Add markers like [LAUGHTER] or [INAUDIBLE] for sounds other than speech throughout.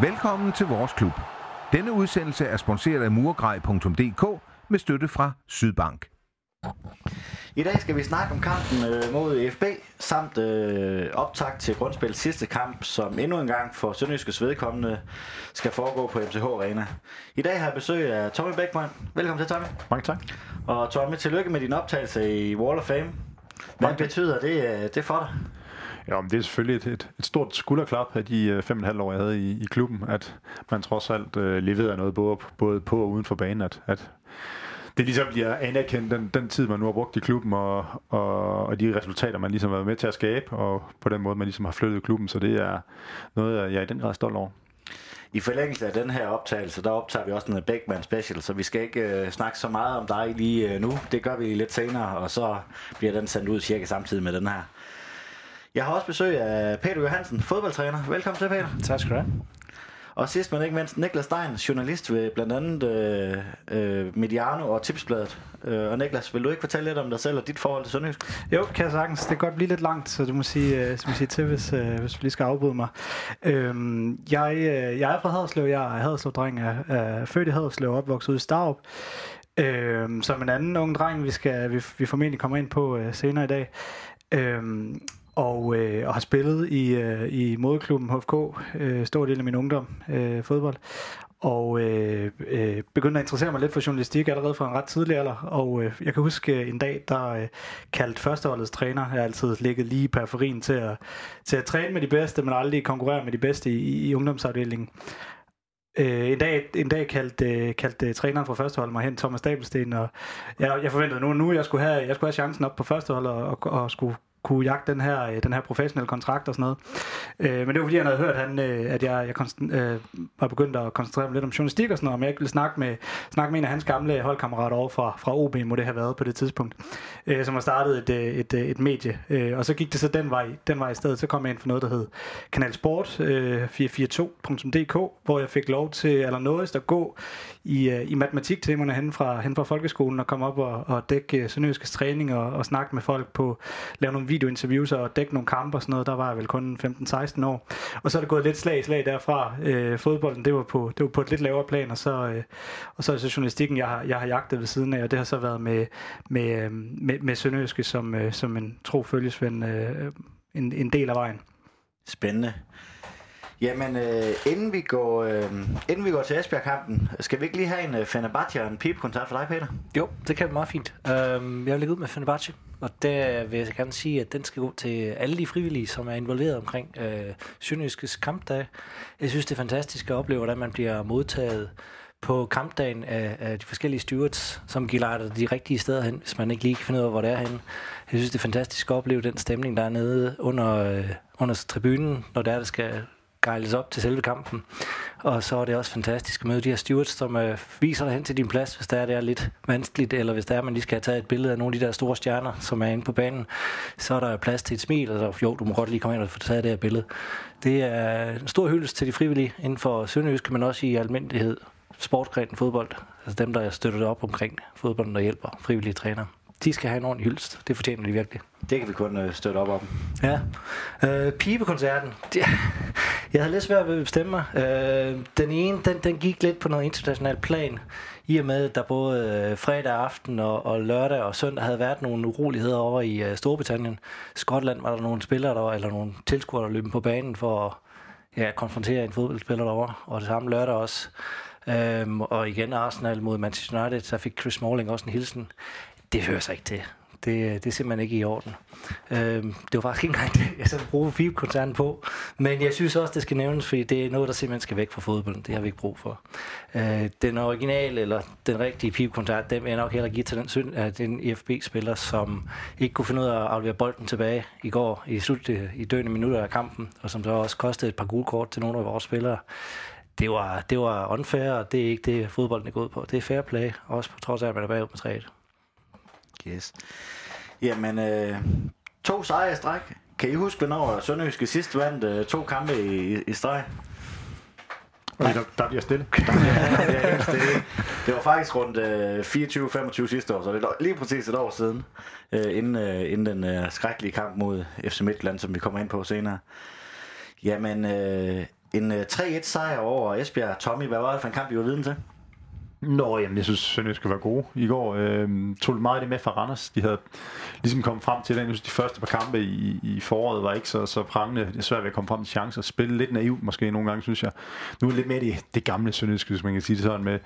Velkommen til vores klub. Denne udsendelse er sponsoreret af murgrej.dk med støtte fra Sydbank. I dag skal vi snakke om kampen øh, mod FB, samt øh, optakt til grundspil sidste kamp, som endnu en gang for Sønderjyskes vedkommende skal foregå på MCH Arena. I dag har jeg besøg af Tommy Beckmann. Velkommen til, Tommy. Mange tak. Og Tommy, tillykke med din optagelse i Wall of Fame. Hvad Mange betyder det, øh, det for dig? Ja, men det er selvfølgelig et, et, et stort skulderklap af de øh, fem og et halvt år, jeg havde i, i klubben, at man trods alt øh, leverede noget både, både på og uden for banen, at, at det ligesom bliver anerkendt den, den tid, man nu har brugt i klubben, og, og, og de resultater, man ligesom har været med til at skabe, og på den måde, man ligesom har flyttet klubben, så det er noget, jeg er i den grad stolt over. I forlængelse af den her optagelse, der optager vi også en Beckman special, så vi skal ikke øh, snakke så meget om dig lige øh, nu. Det gør vi lidt senere, og så bliver den sendt ud cirka samtidig med den her. Jeg har også besøg af Peter Johansen, fodboldtræner. Velkommen til, Peter. Tak skal du have. Og sidst men ikke mindst, Niklas Stein, journalist ved blandt andet øh, øh, Mediano og Tipsbladet. Øh, og Niklas, vil du ikke fortælle lidt om dig selv og dit forhold til Sønderjysk? Jo, kan jeg sagtens. Det kan godt blive lidt langt, så du må sige, uh, må sige til, hvis, uh, hvis du lige skal afbryde mig. Øhm, jeg, uh, jeg er fra Haderslev. Jeg er Haderslev-dreng. Jeg er født i Haderslev og opvokset ude i Starup. Øhm, som en anden ung dreng, vi, skal, vi, vi formentlig kommer ind på uh, senere i dag. Øhm, og, øh, og har spillet i, øh, i moderklubben HFK, øh, stor del af min ungdom, øh, fodbold. Og øh, øh, begyndte at interessere mig lidt for journalistik allerede fra en ret tidlig alder. Og øh, jeg kan huske øh, en dag, der øh, kaldte førsteholdets træner. Jeg har altid ligget lige i periferien til at, til at træne med de bedste, men aldrig konkurrere med de bedste i, i, i ungdomsafdelingen. Øh, en dag, en dag kaldte, øh, kaldte træneren fra førsteholdet mig hen, Thomas Stabelsten, og jeg, jeg forventede nu, nu jeg skulle have, jeg skulle have chancen op på førsteholdet og, og, og skulle kunne jagte den her, øh, den her professionelle kontrakt og sådan noget. Øh, men det var fordi, han havde hørt, han, øh, at jeg, jeg konst- øh, var begyndt at koncentrere mig lidt om journalistik og sådan noget, om jeg ikke ville snakke med, snakke med en af hans gamle holdkammerater over fra, fra OB, må det have været på det tidspunkt, øh, som har startet et, øh, et, et, et medie. Øh, og så gik det så den vej, den vej i stedet. Så kom jeg ind for noget, der hed Kanal Sport øh, 442.dk, hvor jeg fik lov til allernådigst at gå i, øh, i matematiktimerne hen fra, hen fra folkeskolen og komme op og, og dække øh, Sønderjyskes træning og, og snakke med folk på, lave nogle videointerviews og dække nogle kampe og sådan noget. Der var jeg vel kun 15-16 år. Og så er det gået lidt slag i slag derfra. Øh, fodbolden, det var, på, det var på et lidt lavere plan, og så, øh, og så er det så journalistikken, jeg har, jeg har jagtet ved siden af, og det har så været med, med, øh, med, med Sønderjyske som, øh, som en tro følgesvend øh, en, en del af vejen. Spændende. Jamen, øh, inden, vi går, øh, inden vi går til Esbjerg-kampen, skal vi ikke lige have en øh, Fenerbahce og en pipekoncert for dig, Peter? Jo, det kan være meget fint. Øhm, jeg vil lægge ud med Fenerbahce, og der vil jeg gerne sige, at den skal gå til alle de frivillige, som er involveret omkring øh, Sønderjyskes kampdag. Jeg synes, det er fantastisk at opleve, hvordan man bliver modtaget på kampdagen af, af de forskellige stewards, som giver dig de rigtige steder hen, hvis man ikke lige kan finde ud af, hvor det er henne. Jeg synes, det er fantastisk at opleve den stemning, der er nede under, øh, under tribunen, når det er, der skal gejles op til selve kampen. Og så er det også fantastisk at møde de her stewards, som øh, viser dig hen til din plads, hvis der er, det er lidt vanskeligt, eller hvis der er, man lige skal have taget et billede af nogle af de der store stjerner, som er inde på banen, så er der plads til et smil, og så, jo, du må godt lige komme ind og få taget det her billede. Det er en stor hyldest til de frivillige inden for Sønderjyske, men også i almindelighed sportsgrenen fodbold. Altså dem, der støtter det op omkring fodbolden, der hjælper frivillige trænere. De skal have en ordentlig hyldest. Det fortjener de virkelig. Det kan vi kun øh, støtte op om. Ja. Øh, pibekoncerten. Det, jeg havde lidt svært ved at bestemme mig. Øh, den ene, den, den gik lidt på noget internationalt plan. I og med, at der både øh, fredag aften og, og lørdag og søndag havde været nogle uroligheder over i øh, Storbritannien. Skotland var der nogle spillere, der var, eller nogle tilskuere, der løb på banen for at ja, konfrontere en fodboldspiller derovre. Og det samme lørdag også. Øhm, og igen Arsenal mod Manchester United, så fik Chris Smalling også en hilsen. Det hører sig ikke til. Det, øh, det er simpelthen ikke i orden. Øh, det var faktisk ikke engang det, jeg så bruge FIB-koncernen på. Men jeg synes også, det skal nævnes, fordi det er noget, der simpelthen skal væk fra fodbolden. Det har vi ikke brug for. Øh, den originale, eller den rigtige FIB-koncern, den vil jeg nok heller give til den, synd, at den IFB-spiller, som ikke kunne finde ud af at aflevere bolden tilbage i går i slut øh, i døende minutter af kampen, og som så også kostede et par gule kort til nogle af vores spillere det var, det var unfair, og det er ikke det, fodbolden er gået på. Det er fair play, også på trods af, at man er bagud med 3 Yes. Jamen, øh, to sejre i stræk. Kan I huske, hvornår Sønderjyske sidst vandt øh, to kampe i, i, i streg? Okay, der, der bliver stille. [LAUGHS] det, er helt stille. det var faktisk rundt øh, 24-25 sidste år, så det er lige præcis et år siden, øh, inden, øh, inden den øh, skrækkelige kamp mod FC Midtland, som vi kommer ind på senere. Jamen, øh, En øh, 3-1 sejr over Esbjerg. Tommy, hvad var det for en kamp, I var viden til? Nå, jamen, jeg synes, Sønderjysk skal være gode i går. Øh, tog meget af det med fra Randers. De havde ligesom kommet frem til det. Jeg synes, de første par kampe i, i foråret var ikke så, så prangende. Det er svært ved at komme frem til chancer. Spille lidt naivt måske nogle gange, synes jeg. Nu er det lidt mere det, det gamle Sønderjysk, hvis man kan sige det sådan. Med,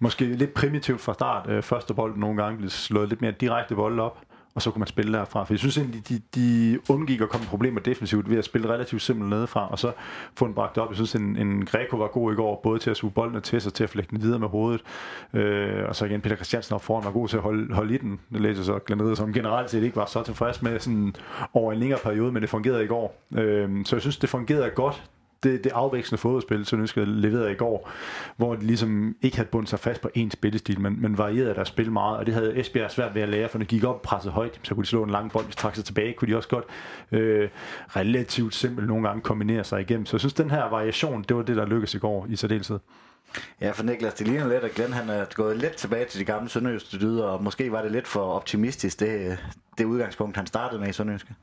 måske lidt primitivt fra start. Øh, første bold nogle gange blev slået lidt mere direkte bold op og så kunne man spille derfra. For jeg synes egentlig, de, de undgik at komme problemer defensivt ved at spille relativt simpelt nedefra, og så få den bragt op. Jeg synes, en, en Greco var god i går, både til at suge bolden til sig, til at flække den videre med hovedet. Øh, og så igen, Peter Christiansen op foran var god til at holde, holde i den. Det læser så Glenn Ridder, som generelt set ikke var så tilfreds med sådan over en længere periode, men det fungerede i går. Øh, så jeg synes, det fungerede godt det, det afvekslende fodboldspil, som ønskede leverede i går, hvor de ligesom ikke havde bundet sig fast på én spillestil, men, men varierede deres spil meget, og det havde Esbjerg svært ved at lære, for når de gik op og pressede højt, så kunne de slå en lang bold, hvis de trak sig tilbage, kunne de også godt øh, relativt simpelt nogle gange kombinere sig igennem. Så jeg synes, den her variation, det var det, der lykkedes i går i særdeleshed. Ja, for Niklas, det ligner lidt, at Glenn han er gået lidt tilbage til de gamle sønderjyske dyder, og måske var det lidt for optimistisk, det, det udgangspunkt, han startede med i Sønderjyske.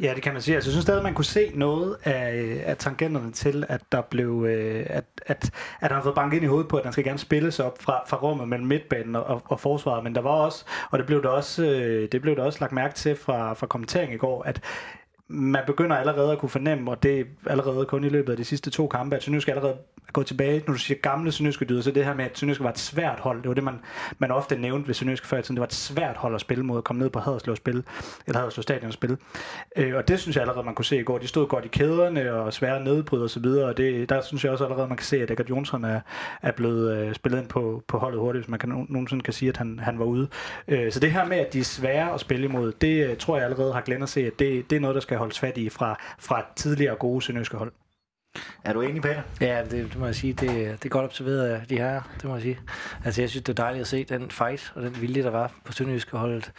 Ja, det kan man sige. Altså, jeg synes stadig, man kunne se noget af, af tangenterne til, at der blev, øh, at, at, at han har fået banket ind i hovedet på, at han skal gerne spilles op fra, fra rummet mellem midtbanen og, og forsvaret, men der var også, og det blev der også, øh, det blev der også lagt mærke til fra, fra kommenteringen i går, at man begynder allerede at kunne fornemme, og det er allerede kun i løbet af de sidste to kampe, at Sønderjysk allerede er gået tilbage. Når du siger gamle Sønderjyske dyder, så det her med, at Sønderjysk var et svært hold, det var det, man, man ofte nævnte ved Sønderjysk før, at det var et svært hold at spille mod, at komme ned på Haderslev spil, eller Haderslev Stadion og spille. Øh, og det synes jeg allerede, man kunne se i går. De stod godt i kæderne og svære nedbryd og så videre, og det, der synes jeg også allerede, man kan se, at Edgar Jonsson er, er blevet øh, spillet ind på, på holdet hurtigt, hvis man kan nogensinde kan sige, at han, han var ude. Øh, så det her med, at de er svære at spille imod, det øh, tror jeg allerede har glemt at se, at det, det er noget, der skal holdes fat i fra fra tidligere gode sønderjyske hold. Er du enig, Peter? Ja, det, det må jeg sige. Det, det er godt observeret af de her, det må jeg sige. Altså, jeg synes, det er dejligt at se den fight og den vilje, der var på sønderjyske holdet.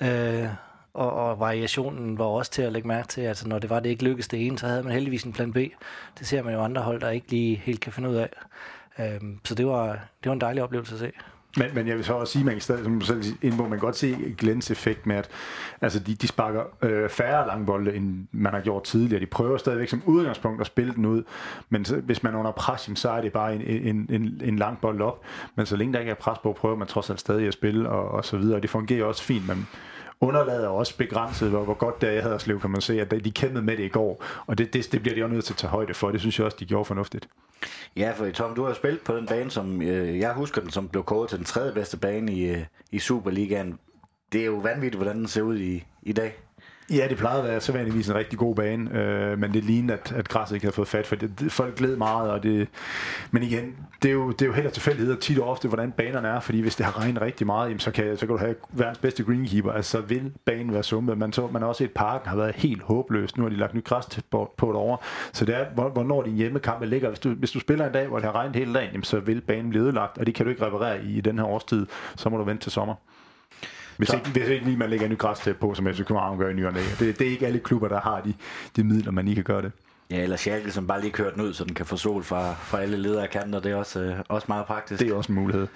Øh, og, og variationen var også til at lægge mærke til. Altså, når det var, det ikke lykkedes det ene, så havde man heldigvis en plan B. Det ser man jo andre hold, der ikke lige helt kan finde ud af. Øh, så det var, det var en dejlig oplevelse at se. Men, men jeg vil så også sige, man kan stadig, som selv ind, man kan godt se Glens effekt med, at altså de, de sparker øh, færre langbolde, end man har gjort tidligere. De prøver stadigvæk som udgangspunkt at spille den ud, men så, hvis man er under pres, så er det bare en, en, en, en lang bold op. Men så længe der ikke er pres på, prøver man trods alt stadig at spille og, og så videre. Og det fungerer også fint, men underlader også begrænset, hvor, hvor godt det er i Haderslev, kan man se, at de kæmpede med det i går. Og det, det, det bliver de også nødt til at tage højde for. Det synes jeg også, de gjorde fornuftigt. Ja, for Tom, du har spillet på den bane, som øh, jeg husker den, som blev kåret til den tredje bedste bane i, øh, i Superligaen. Det er jo vanvittigt, hvordan den ser ud i, i dag. Ja, det plejede at være sædvanligvis en rigtig god bane, øh, men det lignede, at, at græsset ikke havde fået fat, for det, det, folk gled meget, og det, men igen, det er jo, det er jo heller tilfældigheder tit og ofte, hvordan banerne er, fordi hvis det har regnet rigtig meget, jamen, så, kan, så kan du have verdens bedste greenkeeper, altså så vil banen være sumpet. Man, så, man har også set, at parken har været helt håbløst. Nu har de lagt nyt græs på, på det over, så det er, hvornår din hjemmekamp ligger. Hvis du, hvis du spiller en dag, hvor det har regnet hele dagen, jamen, så vil banen blive ødelagt, og det kan du ikke reparere i, i den her årstid. Så må du vente til sommer. Hvis ikke, hvis ikke lige man lægger en ny græs på, som FC København gør i ny og det, det er ikke alle klubber, der har de, de midler, man lige kan gøre det. Ja, eller Schalke, som bare lige kørt den ud, så den kan få sol fra, fra alle ledere kanter. Det er også, øh, også meget praktisk. Det er også en mulighed.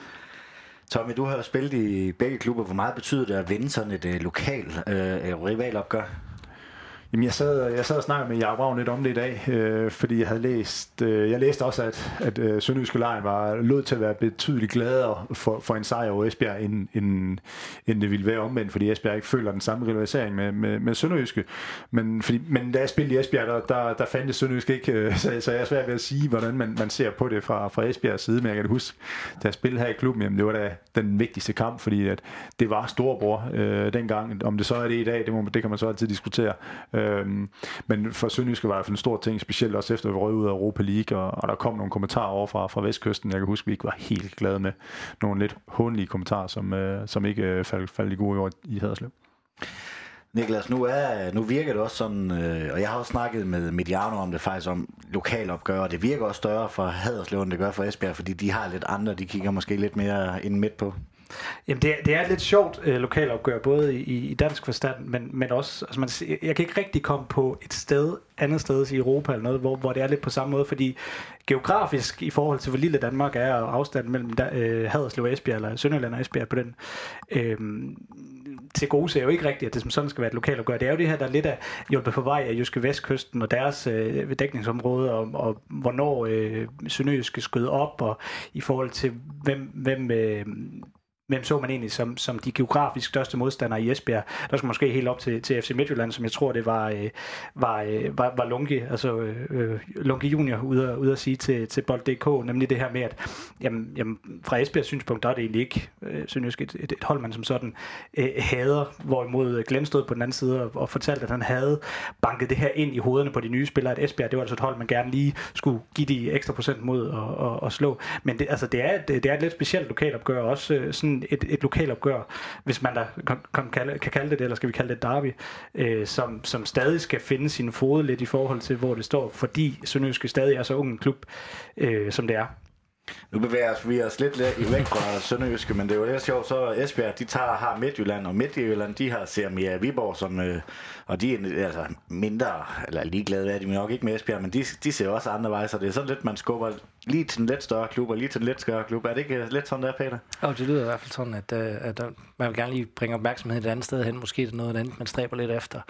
Tommy, du har jo spillet i begge klubber. Hvor meget betyder det at vinde sådan et øh, lokal øh, rivalopgør? Jamen, jeg sad, jeg sad og snakkede med Jacob Ravn lidt om det i dag, øh, fordi jeg havde læst, øh, jeg læste også, at, at øh, Sønderjyske Lejen var lød til at være betydeligt gladere for, for en sejr over Esbjerg, end, end, end det ville være omvendt, fordi Esbjerg ikke føler den samme rivalisering med, med, med Sønderjyske. Men, fordi, men da jeg spillede i Esbjerg, der, der, der fandt det Sønderjyske ikke, øh, [LAUGHS] så, så jeg er svært ved at sige, hvordan man, man ser på det fra, fra Esbjergs side, men jeg kan huske, da jeg spillede her i klubben, jamen, det var da den vigtigste kamp, fordi at det var storbror øh, dengang. Om det så er det i dag, det, må, det kan man så altid diskutere. Øhm, men for Sønderjyske var det en stor ting, specielt også efter vi røg ud af Europa League, og, og der kom nogle kommentarer over fra, fra Vestkysten. Jeg kan huske, at vi ikke var helt glade med nogle lidt håndlige kommentarer, som, øh, som ikke øh, faldt, faldt i gode ord i Haderslev. Niklas, nu, er, nu virker det også sådan, øh, og jeg har også snakket med Mediano om det faktisk, om lokalopgør, og det virker også større for Haderslev, end det gør for Esbjerg, fordi de har lidt andre, de kigger måske lidt mere ind midt på. Jamen, det, det er et lidt sjovt øh, lokalopgør, både i, i dansk forstand, men, men også, altså man, jeg kan ikke rigtig komme på et sted, andet sted i Europa eller noget, hvor, hvor det er lidt på samme måde, fordi geografisk i forhold til, hvor lille Danmark er, og afstanden mellem øh, Haderslev og Esbjerg, eller Sønderland og Esbjerg på den, øh, til gode ser jo ikke rigtigt, at det som sådan skal være et lokalopgør. Det er jo det her, der er lidt af hjulpet på vej af Jyske Vestkysten og deres øh, dækningsområde, og, og hvornår øh, Sønderjyske skød op, og i forhold til, hvem, hvem øh, hvem så man egentlig som, som de geografisk største modstandere i Esbjerg. Der skal måske helt op til, til FC Midtjylland, som jeg tror, det var, øh, var, øh, var, var Lunke, altså øh, Lunke Junior, ude, ude at sige til, til Bold.dk, nemlig det her med, at jamen, jamen, fra Esbjergs synspunkt, der er det egentlig ikke øh, synes et, et, et hold, man som sådan øh, hader, hvorimod Glenn stod på den anden side og, og fortalte, at han havde banket det her ind i hovederne på de nye spillere, at Esbjerg, det var altså et hold, man gerne lige skulle give de ekstra procent mod og, og, og slå. Men det, altså, det, er, det, det er et lidt specielt lokalopgør, også øh, sådan et, et lokalopgør, hvis man da kan, kan, kalde, kan kalde det det, eller skal vi kalde det derby, øh, som, som stadig skal finde sin fod lidt i forhold til, hvor det står, fordi Sønderjyske stadig er så ung en klub, øh, som det er. Nu bevæger vi os lidt væk fra [LAUGHS] Sønderjyske, men det er jo lidt sjovt, så Esbjerg, de tager, har Midtjylland, og Midtjylland, de har ser mere Viborg, som, øh, og de er altså mindre, eller ligeglade hvad de nok ikke med Esbjerg, men de, de ser også andre veje, så det er sådan lidt, man skubber lige til en lidt større klub, og lige til en lidt større klub. Er det ikke øh, lidt sådan der, Peter? Jo, det lyder i hvert fald sådan, at, øh, at, øh, man vil gerne lige bringe opmærksomhed et andet sted hen. Måske det noget andet, man stræber lidt efter.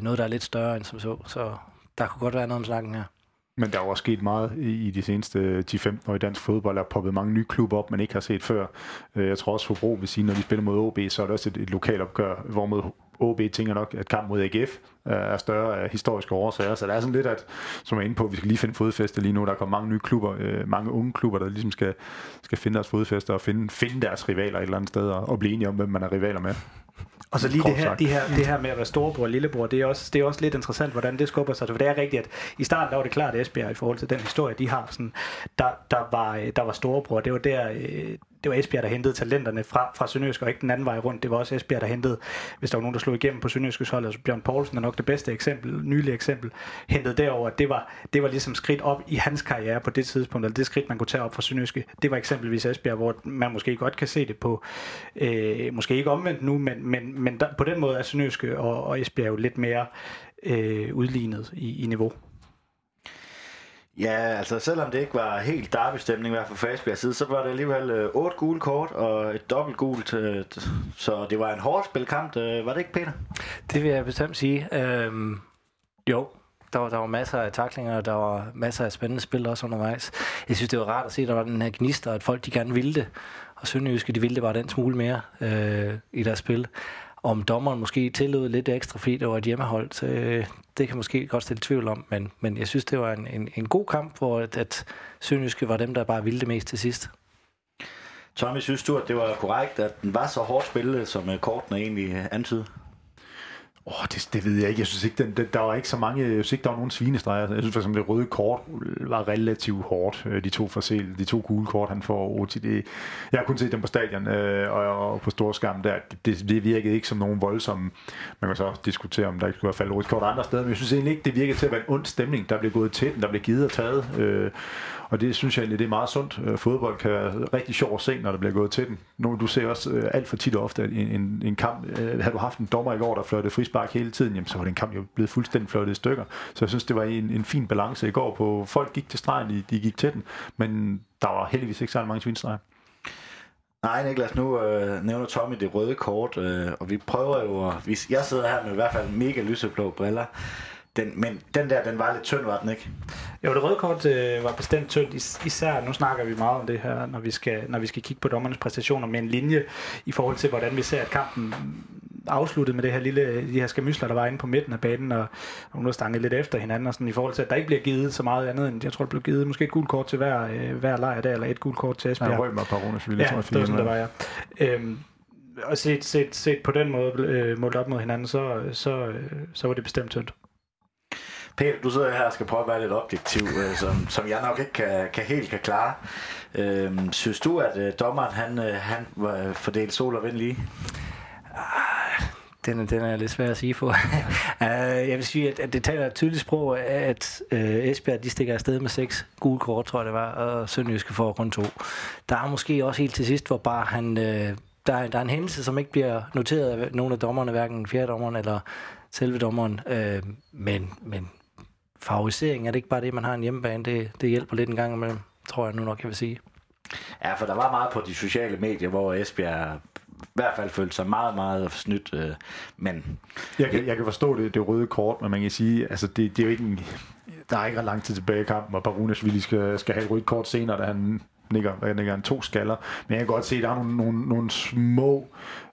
Noget, der er lidt større end som så. Så der kunne godt være noget om snakken her. Men der er også sket meget i, de seneste 10-15 år i dansk fodbold. Der er poppet mange nye klubber op, man ikke har set før. Øh, jeg tror også, Hobro vil sige, når de spiller mod OB, så er det også et, et lokalopgør, hvor mod OB tænker nok, at kamp mod AGF øh, er større af historiske årsager. Så der er sådan lidt, at, som jeg er inde på, vi skal lige finde fodfæste lige nu. Der kommer mange nye klubber, øh, mange unge klubber, der ligesom skal, skal finde deres fodfæste og finde, finde deres rivaler et eller andet sted og, og blive enige om, hvem man er rivaler med. Og så lige det her, de her, det her med at være storebror og lillebror, det er, også, det er også lidt interessant, hvordan det skubber sig. For det er rigtigt, at i starten der var det klart, at Esbjerg i forhold til den historie, de har, sådan, der, der, var, der var storebror. Det var der, øh, det var Esbjerg, der hentede talenterne fra, fra Sønderjysk, og ikke den anden vej rundt. Det var også Esbjerg, der hentede, hvis der var nogen, der slog igennem på Sønderjyskets hold, altså Bjørn Poulsen er nok det bedste eksempel, nylige eksempel, hentede derover. Det var, det var ligesom skridt op i hans karriere på det tidspunkt, eller det skridt, man kunne tage op fra Sønderjyske. Det var eksempelvis Esbjerg, hvor man måske godt kan se det på, øh, måske ikke omvendt nu, men, men, men der, på den måde er Sønderjyske og, og Esbjerg jo lidt mere øh, udlignet i, i niveau. Ja, altså selvom det ikke var helt derbystemning, i hvert fald fra Esbjergs side, så var det alligevel øh, otte gule kort og et dobbelt gult. Øh, så det var en hårdt spilkamp, øh, var det ikke, Peter? Det vil jeg bestemt sige. Øhm, jo, der var, der var masser af taklinger, og der var masser af spændende spil også undervejs. Jeg synes, det var rart at se, at der var den her gnister, at folk de gerne ville det. Og Sønderjyske, de ville det bare den smule mere øh, i deres spil om dommeren måske tillod lidt ekstra, fordi det var et hjemmehold, så øh, det kan måske godt stille tvivl om, men, men jeg synes, det var en, en, en god kamp, hvor at, at Sønderjyske var dem, der bare ville det mest til sidst. Tommy, synes du, at det var korrekt, at den var så hårdt spillet, som øh, kortene egentlig antydede? Åh, oh, det, det ved jeg ikke. Jeg synes ikke, den, den, der var ikke så mange, jeg synes ikke, der var nogen svinestreger. Jeg synes for eksempel, det røde kort var relativt hårdt. Øh, de to forsel, de to gule kort, han får Det, jeg har kun set dem på stadion øh, og, og, på storskærm der. Det, det, virkede ikke som nogen voldsomme, man kan så diskutere, om der ikke skulle have faldet rødt kort andre steder, men jeg synes egentlig ikke, det virkede til at være en ond stemning. Der blev gået til den, der blev givet og taget. Øh, og det synes jeg egentlig, det er meget sundt. Øh, fodbold kan være rigtig sjov at se, når der bliver gået til den. Nu, du ser også øh, alt for tit og ofte, at en, en, en kamp, øh, havde du haft en dommer i går, der fløjtede frispark hele tiden, jamen, så var den kamp jo blevet fuldstændig fløjtet i stykker. Så jeg synes, det var en, en fin balance i går på, folk gik til stregen, de, de gik til den, men der var heldigvis ikke særlig mange svinstreger. Nej, Niklas, nu øh, nævner Tommy det røde kort, øh, og vi prøver jo, at, vi, jeg sidder her med i hvert fald mega lyseblå briller, den, men den der, den var lidt tynd, var den ikke? Jo, det røde kort øh, var bestemt tyndt. Is- især, nu snakker vi meget om det her, når vi skal, når vi skal kigge på dommernes præstationer med en linje i forhold til, hvordan vi ser, at kampen afsluttet med det her lille, de her skamysler, der var inde på midten af banen, og nogle der stangede lidt efter hinanden, og sådan, i forhold til, at der ikke bliver givet så meget andet end, jeg tror, der blev givet måske et gult kort til hver, øh, hver lejr der, eller et gult kort til Esbjerg. Ja, Rømer og Parona, ja, det var sådan, det var, ja. Øhm, og set, set, set på den måde, øh, målt op mod hinanden, så, så, øh, så var det bestemt tyndt. Peter, du sidder her og skal prøve at være lidt objektiv, øh, som, som jeg nok ikke kan, kan helt kan klare. Øh, synes du, at øh, dommeren han, øh, han øh, var fordelt sol og vind lige? Ah, den, den er lidt svær at sige på. [LAUGHS] Ah, jeg vil sige, at, at det taler et tydeligt sprog, at øh, Esbjerg de stikker afsted med seks gule kort, tror jeg det var, og Sønderjyske får kun to. Der er måske også helt til sidst, hvor bare han... Øh, der, er, der er en hændelse, som ikke bliver noteret af nogen af dommerne, hverken fjerdommeren eller selve dommeren. Øh, men, men favorisering, er det ikke bare det, man har en hjemmebane? Det, det hjælper lidt en gang imellem, tror jeg nu nok, jeg vil sige. Ja, for der var meget på de sociale medier, hvor Esbjerg i hvert fald følt sig meget, meget snydt. Øh, men Jeg kan, jeg kan forstå det, det røde kort, men man kan sige, altså det, det er jo ikke en, der er ikke ret lang tid tilbage i kampen, og Barunashvili skal, skal have et rødt kort senere, da han nikker, hvad nikker han, to skaller. Men jeg kan godt se, at der er nogle, nogle, nogle små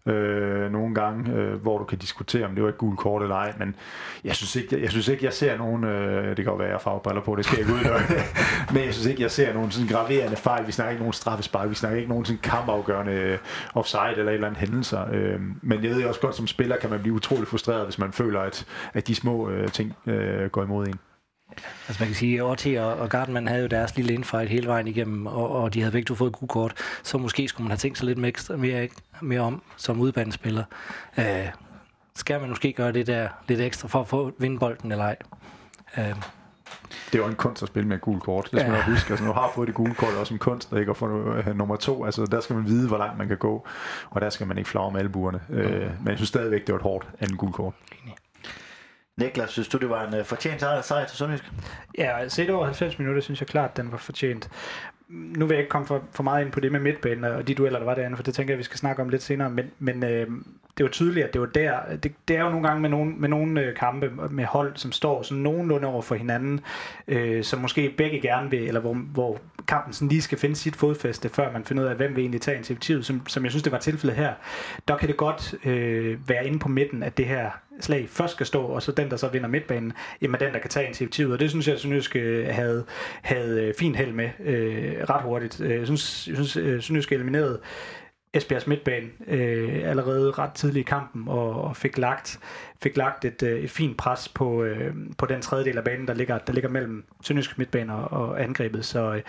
øh, nogle gange, øh, hvor du kan diskutere, om det var et gult kort eller ej, men jeg synes ikke, jeg, jeg, synes ikke, jeg ser nogen, øh, det kan jo være, jeg har briller på, det skal jeg ikke udelukke, [LAUGHS] men jeg synes ikke, jeg ser nogen sådan graverende fejl, vi snakker ikke nogen straffespark, vi snakker ikke nogen sådan kampafgørende øh, offside eller et eller andet hændelser, øh, men jeg ved også godt, som spiller kan man blive utrolig frustreret, hvis man føler, at, at de små øh, ting øh, går imod en. Altså man kan sige, at Orti og, og Gardman havde jo deres lille infight hele vejen igennem, og, og de havde begge to fået et kort, så måske skulle man have tænkt sig lidt mere, mere, mere om som udbanespiller. Uh, skal man måske gøre det der lidt ekstra for at få vinde bolden eller ej? Uh, det er jo en kunst at spille med et gult kort. Det skal ja. man huske. Altså, du har fået det gule kort, også en kunst ikke? at få uh, nummer to. Altså, der skal man vide, hvor langt man kan gå, og der skal man ikke flage med albuerne. Mm. Uh, men jeg synes stadigvæk, det var et hårdt anden gult kort. Niklas, synes du, det var en øh, fortjent sejr til Sønderjysk? Ja, altså, set over 90 minutter, synes jeg klart, den var fortjent. Nu vil jeg ikke komme for, for meget ind på det med midtbanen og de dueller, der var derinde, for det tænker jeg, vi skal snakke om lidt senere. Men, men øh, det var tydeligt, at det var der. Det, det er jo nogle gange med nogle, med nogle øh, kampe med hold, som står sådan nogenlunde over for hinanden, øh, som måske begge gerne vil, eller hvor, hvor kampen sådan lige skal finde sit fodfæste, før man finder ud af, hvem vil egentlig tage initiativet, som, som jeg synes, det var tilfældet her. Der kan det godt øh, være inde på midten, at det her slag først skal stå, og så den, der så vinder midtbanen, jamen den, der kan tage initiativet. Og det synes jeg, at Sønderjysk øh, havde, havde øh, fint held med øh, ret hurtigt. Øh, jeg synes, jeg synes Sønderjysk elimineret Esbjergs midtbane øh, allerede ret tidligt i kampen og, og fik lagt fik lagt et, øh, et fint pres på, øh, på den tredjedel af banen der ligger der ligger mellem Sønderjysk midtbane og, og angrebet. Så øh,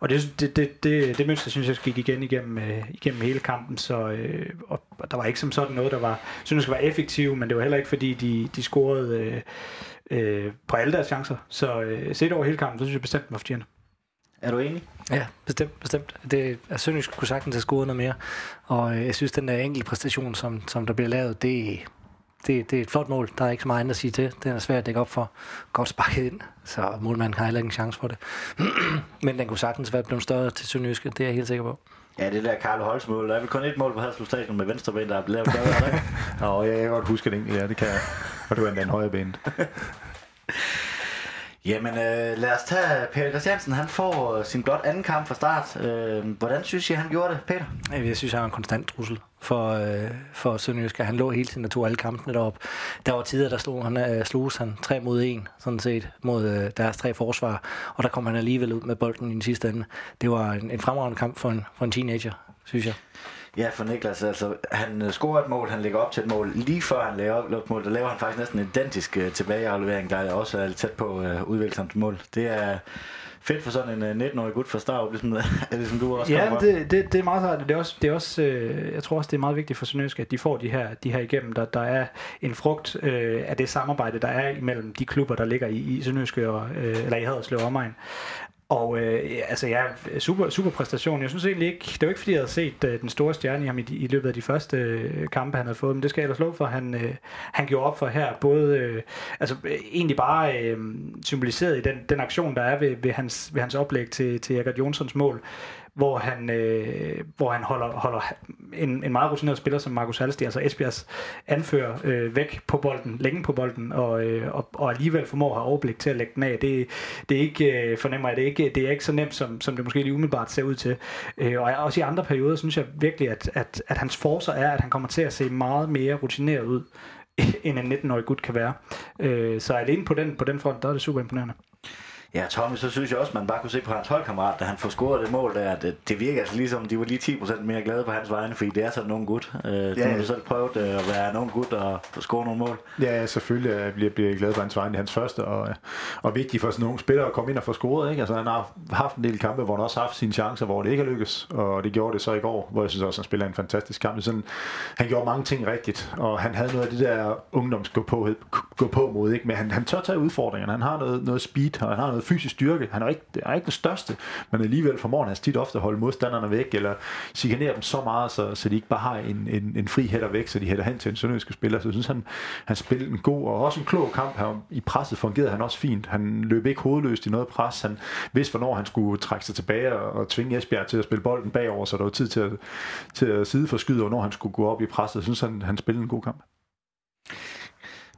og det det det det, det mønster synes jeg gik igen igennem øh, igennem hele kampen. Så øh, og, der var ikke som sådan noget der var Sønderjysk var effektiv men det var heller ikke fordi de de scorede øh, øh, på alle deres chancer. Så øh, set over hele kampen så synes jeg bestemt var fortjent er du enig? Ja, bestemt, bestemt. Det er Sønderjysk kunne sagtens have scoret noget mere. Og øh, jeg synes, den der enkelte præstation, som, som der bliver lavet, det, det, det er et flot mål. Der er ikke så meget andet at sige til. Den er svært at dække op for. Godt sparket ind, så målmanden har heller ikke en chance for det. [CLEARS THROAT] Men den kunne sagtens være blevet større til Sønderjyske, det er jeg helt sikker på. Ja, det der Karl Holts mål. Der er vel kun et mål på Hadslo Stadion med venstre ben, der er blevet lavet. [LAUGHS] Nå, ja, jeg kan godt huske det. Ja, det kan jeg. Og det var endda en højre ben. [LAUGHS] Jamen, øh, lad os tage Peter Christiansen. Han får øh, sin blot anden kamp fra start. Øh, hvordan synes I, han gjorde det, Peter? Jeg synes, han var en konstant trussel for, øh, for Sønderjysk. Han lå hele tiden og tog alle kampene derop. Der var tider, der slog han, øh, slogs han tre mod en, sådan set, mod øh, deres tre forsvar. Og der kom han alligevel ud med bolden i den sidste ende. Det var en, en fremragende kamp for en, for en teenager, synes jeg. Ja, for Niklas, altså, han øh, scorer et mål, han lægger op til et mål. Lige før han laver et mål, der laver han faktisk næsten en identisk uh, tilbageaflevering, der også er tæt på uh, udviklet mål. Det er fedt for sådan en uh, 19-årig gut fra Starup, ligesom, [LAUGHS] ligesom du også Ja, det, det, det er meget sejt. Det er også, det er også øh, jeg tror også, det er meget vigtigt for Sønderjysk, at de får de her, de her igennem. Der, der er en frugt øh, af det samarbejde, der er imellem de klubber, der ligger i, i Sønderjysk og, øh, eller i Haderslev omegn. Og øh, altså ja, super, super præstation. Jeg synes egentlig ikke, det var ikke fordi, jeg havde set øh, den store stjerne i ham i, i løbet af de første øh, kampe, han havde fået, men det skal jeg ellers love for, han, øh, han gjorde op for her. Både, øh, altså egentlig bare øh, symboliseret i den, den aktion, der er ved, ved, hans, ved hans oplæg til, til Jakob Jonssons mål, hvor han, øh, hvor han holder, holder en, en meget rutineret spiller som Markus Halsti, altså Esbjergs anfører, øh, væk på bolden, længe på bolden, og, øh, og, og alligevel formår at have overblik til at lægge den af. Det, det er ikke, øh, fornemmer jeg, det er ikke, det er ikke så nemt, som, som det måske lige umiddelbart ser ud til. Øh, og også i andre perioder, synes jeg virkelig, at, at, at hans forser er, at han kommer til at se meget mere rutineret ud, [LAUGHS] end en 19-årig gut kan være. Øh, så alene på den, på den front, der er det super imponerende. Ja, Tommy, så synes jeg også, man bare kunne se på hans holdkammerat, da han får scoret det mål der, at det virker altså ligesom, de var lige 10% mere glade på hans vegne, fordi det er sådan nogen gut. Øh, ja. Du har selv prøvet øh, at være nogen gut og score nogle mål. Ja, selvfølgelig bliver, bliver glad på hans vegne. Det er hans første, og, og vigtigt for sådan nogle spillere at komme ind og få scoret. Ikke? Altså, han har haft en del kampe, hvor han også har haft sine chancer, hvor det ikke har lykkes, og det gjorde det så i går, hvor jeg synes også, han spiller en fantastisk kamp. Sådan, han gjorde mange ting rigtigt, og han havde noget af det der ungdoms gå på, gå på mod, ikke? men han, han tør tage udfordringerne. Han har noget, noget speed, og han har noget noget fysisk styrke. Han er ikke, er ikke den største, men alligevel formår han altså tit ofte at holde modstanderne væk, eller chikanere dem så meget, så, så de ikke bare har en, en, en fri hætter væk, så de hætter hen til en sønderjyske spiller. Så jeg synes, han, han spillede en god og også en klog kamp. Han, I presset fungerede han også fint. Han løb ikke hovedløst i noget pres. Han vidste, hvornår han skulle trække sig tilbage og, og tvinge Esbjerg til at spille bolden bagover, så der var tid til at, til at sideforskyde, og når han skulle gå op i presset. Jeg synes, han, han spillede en god kamp.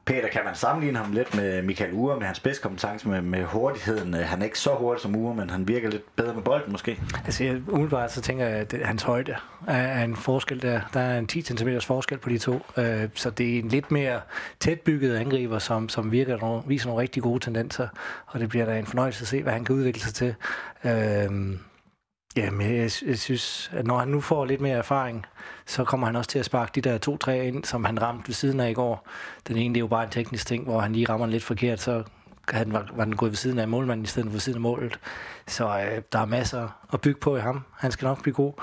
Peter, kan man sammenligne ham lidt med Michael Ure, med hans spidskompetence med, med hurtigheden? Øh, han er ikke så hurtig som Ure, men han virker lidt bedre med bolden måske. Altså, jeg, umiddelbart så tænker jeg, at hans højde er en forskel der. Der er en 10 cm forskel på de to. Øh, så det er en lidt mere tætbygget angriber, som, som virker nogle, viser nogle rigtig gode tendenser. Og det bliver da en fornøjelse at se, hvad han kan udvikle sig til. Øh, Jamen, jeg, jeg synes, at når han nu får lidt mere erfaring, så kommer han også til at sparke de der to-tre ind, som han ramte ved siden af i går. Den ene, det er jo bare en teknisk ting, hvor han lige rammer lidt forkert, så han var, var den gået ved siden af målmanden i stedet for ved siden af målet. Så øh, der er masser at bygge på i ham. Han skal nok blive god.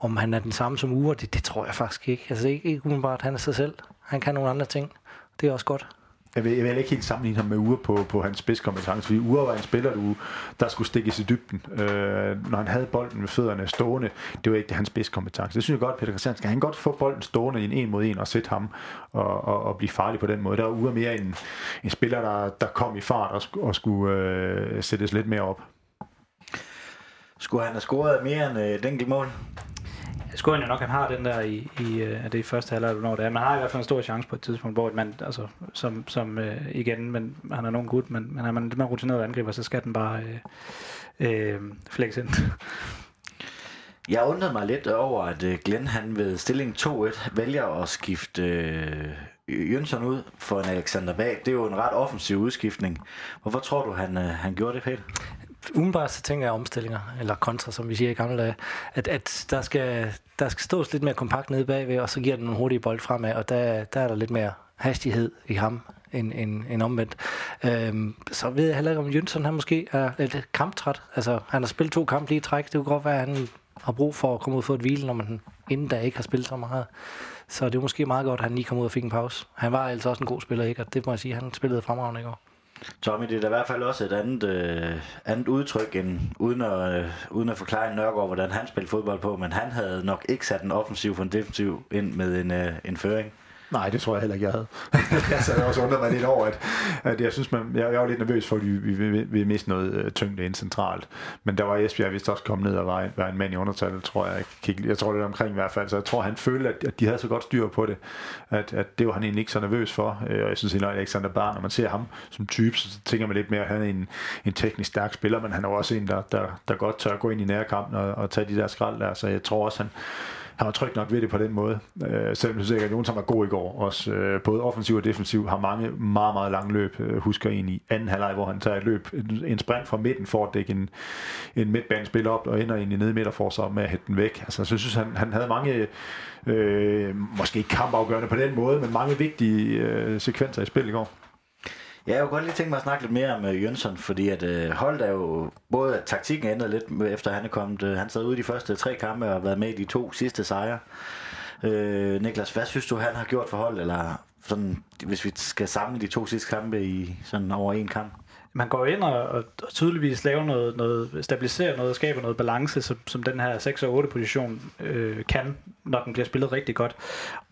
Om han er den samme som Ure, det, det tror jeg faktisk ikke. Altså ikke, ikke umiddelbart, han er sig selv. Han kan nogle andre ting. Det er også godt jeg vil, jeg vil ikke helt sammenligne ham med Ure på, på hans spidskompetence, fordi Ure var en spiller, du, der skulle stikkes i dybden. Øh, når han havde bolden med fødderne stående, det var ikke det, hans spidskompetence. Det synes jeg godt, Peter Christian skal han godt få bolden stående i en en mod en og sætte ham og, og, og blive farlig på den måde. Der er Ure mere en, en spiller, der, der kom i fart og, og skulle øh, sættes lidt mere op. Skulle han have scoret mere end øh, et enkelt mål? Skulle jo nok, han har den der i, i øh, er det i første halvleg, når det er. Man har i hvert fald en stor chance på et tidspunkt, hvor man, altså, som, som øh, igen, men han er nogen gut, men, men er man lidt mere rutineret angriber, så skal den bare øh, øh, flex ind. [LAUGHS] Jeg undrede mig lidt over, at øh, Glenn han ved stilling 2-1 vælger at skifte øh, Jønsson ud for en Alexander Bag. Det er jo en ret offensiv udskiftning. Hvorfor tror du, han, øh, han gjorde det, Peter? Umiddelbart så tænker jeg omstillinger, eller kontra, som vi siger i gamle dage, at, at der, skal, der skal stås lidt mere kompakt nede bagved, og så giver den nogle hurtige bold fremad, og der, der er der lidt mere hastighed i ham end, end, end omvendt. Øhm, så ved jeg heller ikke, om Jønsson han måske er lidt kamptræt. Altså, han har spillet to kampe lige i træk. Det kunne godt være, at han har brug for at komme ud og få et hvile, når man inden da ikke har spillet så meget. Så det er måske meget godt, at han lige kom ud og fik en pause. Han var altså også en god spiller, ikke? Og det må jeg sige, han spillede fremragende i går. Tommy, det er da i hvert fald også et andet, øh, andet udtryk, end, uden, at, øh, uden at forklare Nørgaard, hvordan han spillede fodbold på, men han havde nok ikke sat en offensiv for en defensiv ind med en, øh, en føring. Nej, det tror jeg heller ikke, jeg havde. [LAUGHS] Altså, jeg sad også undret mig lidt over, at, at jeg synes, man, jeg, jeg var lidt nervøs for, at vi, vi, vi, vi miste noget uh, tyngde ind centralt. Men der var Esbjerg vist også kommet ned og var, var en mand i undertal, tror jeg. Jeg, jeg tror det omkring i hvert fald. Så jeg tror, han følte, at, at de havde så godt styr på det, at, at det var han egentlig ikke så nervøs for. Øh, og jeg synes at Alexander Barn, når man ser ham som type, så tænker man lidt mere, at han er en, en teknisk stærk spiller, men han er også en, der, der, der godt tør at gå ind i nærkampen og, og tage de der skrald der. Så jeg tror også, han, han var tryg nok ved det på den måde. Øh, selvom jeg synes ikke, at Jonsson var god i går. Også, øh, både offensiv og defensiv har mange meget, meget lange løb. Øh, husker en i anden halvleg, hvor han tager et løb, en, en sprint fra midten for at dække en, en midtbanespil op og ender ind i nede midterforsvar med at hætte den væk. Altså, så jeg synes, han, han havde mange, øh, måske ikke kampafgørende på den måde, men mange vigtige øh, sekvenser i spil i går. Ja, jeg kunne godt lige tænke mig at snakke lidt mere om uh, Jønsson, fordi at øh, holdet er jo, både at taktikken ændret lidt øh, efter han er kommet, Øh, han sad ude i de første tre kampe og har været med i de to sidste sejre. Øh, Niklas, hvad synes du, han har gjort for holdet, eller sådan, hvis vi skal samle de to sidste kampe i sådan over en kamp? Man går ind og, og, og tydeligvis laver noget, noget, stabiliserer noget, skaber noget balance, som, som den her 6 og 8 position øh, kan, når den bliver spillet rigtig godt.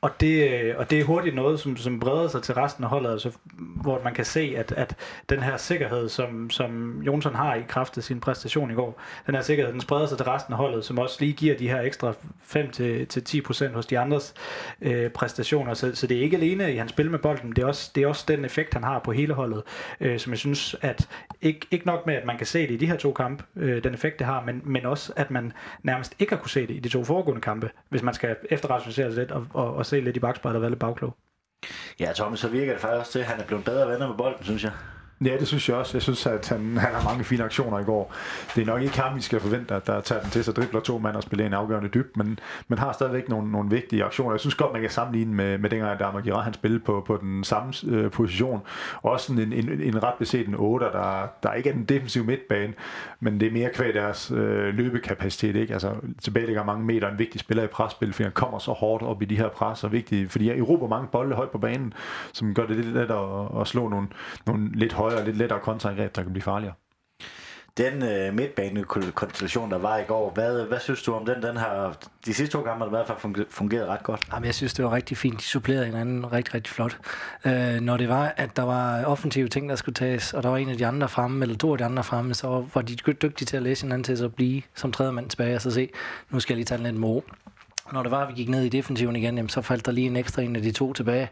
Og det, øh, og det er hurtigt noget, som, som breder sig til resten af holdet, altså, hvor man kan se, at, at den her sikkerhed, som, som Jonsson har i kraft af sin præstation i går, den her sikkerhed, den spreder sig til resten af holdet, som også lige giver de her ekstra 5-10% hos de andres øh, præstationer. Så, så det er ikke alene i hans spil med bolden, det er også, det er også den effekt, han har på hele holdet, øh, som jeg synes, at ikke, ikke nok med, at man kan se det i de her to kampe, øh, den effekt det har, men, men også, at man nærmest ikke har kunne se det i de to foregående kampe, hvis man skal efterrationalisere sig lidt og, og, og se lidt i bagspejlet og være lidt bagklog. Ja, Thomas, så virker det faktisk til, at han er blevet bedre venner med bolden, synes jeg. Ja, det synes jeg også. Jeg synes, at han, han har mange fine aktioner i går. Det er nok ikke ham, vi skal forvente, at der tager den til sig, dribler to mand og spiller en afgørende dyb, men men har stadigvæk nogle, nogle vigtige aktioner. Jeg synes godt, man kan sammenligne med, med dengang, der Amagira han spillede på, på den samme øh, position. Også en, en, en ret beset en 8, der, der ikke er den defensive midtbane, men det er mere kvæg deres øh, løbekapacitet. Ikke? Altså, tilbage ligger mange meter en vigtig spiller i presspil, fordi han kommer så hårdt op i de her pres, og vigtigt, fordi jeg råber mange bolde højt på banen, som gør det lidt lettere at, at slå nogle, nogle lidt højere højere og lidt lettere kontraangreb, der kan blive farligere. Den øh, midtbanekonstellation, der var i går, hvad, hvad synes du om den? Den har de sidste to gange har det i hvert fald fungeret ret godt. Jamen, jeg synes, det var rigtig fint. De supplerede hinanden rigtig, rigtig flot. Øh, når det var, at der var offensive ting, der skulle tages, og der var en af de andre fremme, eller to af de andre fremme, så var de dygtige til at læse hinanden til at blive som tredje mand tilbage, og så se, nu skal jeg lige tage den lidt med når det var, at vi gik ned i defensiven igen, jamen, så faldt der lige en ekstra en af de to tilbage,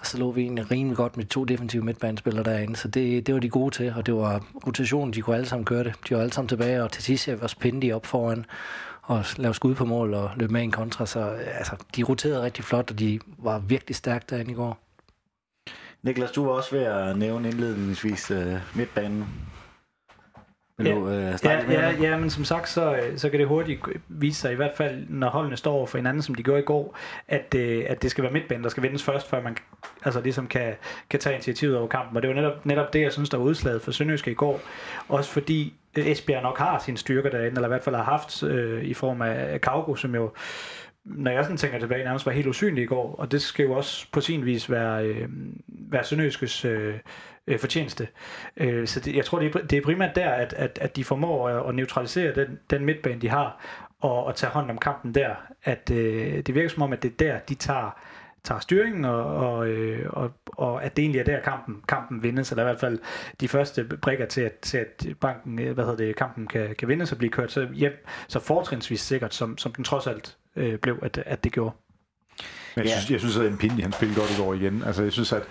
og så lå vi egentlig rimelig godt med to defensive midtbanespillere derinde, så det, det var de gode til, og det var rotationen, de kunne alle sammen køre det. De var alle sammen tilbage, og til sidst jeg var spændt op foran, og lave skud på mål og løbe med en kontra, så altså, de roterede rigtig flot, og de var virkelig stærke derinde i går. Niklas, du var også ved at nævne indledningsvis uh, midtbanen. Vil ja, du, øh, ja, ja, ja, men som sagt, så, øh, så kan det hurtigt vise sig, i hvert fald når holdene står over for hinanden, som de gjorde i går, at, øh, at det skal være midtbanen, der skal vindes først, før man altså ligesom kan, kan tage initiativet over kampen. Og det var netop, netop det, jeg synes, der var udslaget for Sønderjyske i går. Også fordi Esbjerg nok har sine styrker derinde, eller i hvert fald har haft øh, i form af Kaugo, som jo når jeg sådan tænker tilbage, nærmest var helt usynlig i går, og det skal jo også på sin vis være, øh, være Sønderjyskes øh, øh, fortjeneste. Øh, så det, jeg tror, det er, det er primært der, at, at, at de formår at, at neutralisere den, den midtbane, de har, og, og tage hånd om kampen der. At øh, det virker som om, at det er der, de tager tager styringen, og, og, øh, og, og at det egentlig er der, kampen, kampen vindes, eller i hvert fald de første brikker til, at, til at banken, øh, hvad hedder det, kampen kan, kan vindes og blive kørt så hjem, så fortrinsvis sikkert, som, som den trods alt øh, blev, at, at det gjorde. Men jeg, synes, jeg synes, at Mpindi, han spiller godt i går igen. Altså, jeg synes, at,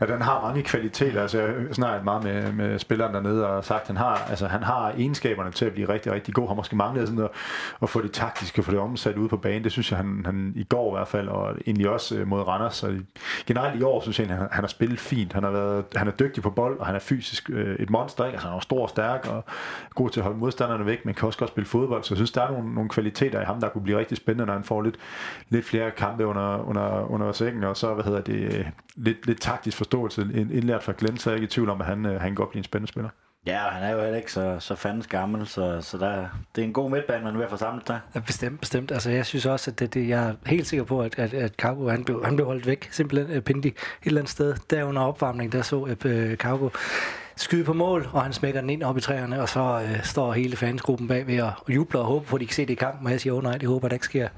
at han har mange kvaliteter. Altså, jeg snakket meget med, med spilleren dernede og sagt, at han har, altså, han har egenskaberne til at blive rigtig, rigtig god. Han måske manglede sådan at, at få det taktiske, få det omsat ude på banen. Det synes jeg, han, han i går i hvert fald, og egentlig også øh, mod Randers. Så generelt i år, synes jeg, han, han har spillet fint. Han, har været, han er dygtig på bold, og han er fysisk øh, et monster. Ikke? Altså, han er stor og stærk og god til at holde modstanderne væk, men kan også godt spille fodbold. Så jeg synes, der er nogle, nogle kvaliteter i ham, der kunne blive rigtig spændende, når han får lidt, lidt flere kampe under, under, under sækken, og så hvad hedder det, lidt, lidt taktisk forståelse indlært fra Glenn, så er jeg ikke i tvivl om, at han, øh, han godt blive en spændende spiller. Ja, han er jo heller ikke så, så fandens gammel, så, så der, det er en god midtbane, man er ved at få samlet der. Ja, bestemt, bestemt. Altså, jeg synes også, at det, det, jeg er helt sikker på, at, at, at Cargo, han blev, han blev holdt væk, simpelthen uh, Pindi, et eller andet sted. Der under opvarmning, der så uh, Cargo skyde på mål, og han smækker den ind op i træerne, og så øh, står hele fansgruppen bagved og, og jubler og håber på, at de kan se det i kampen, og jeg siger, åh oh, nej, det håber, det ikke sker.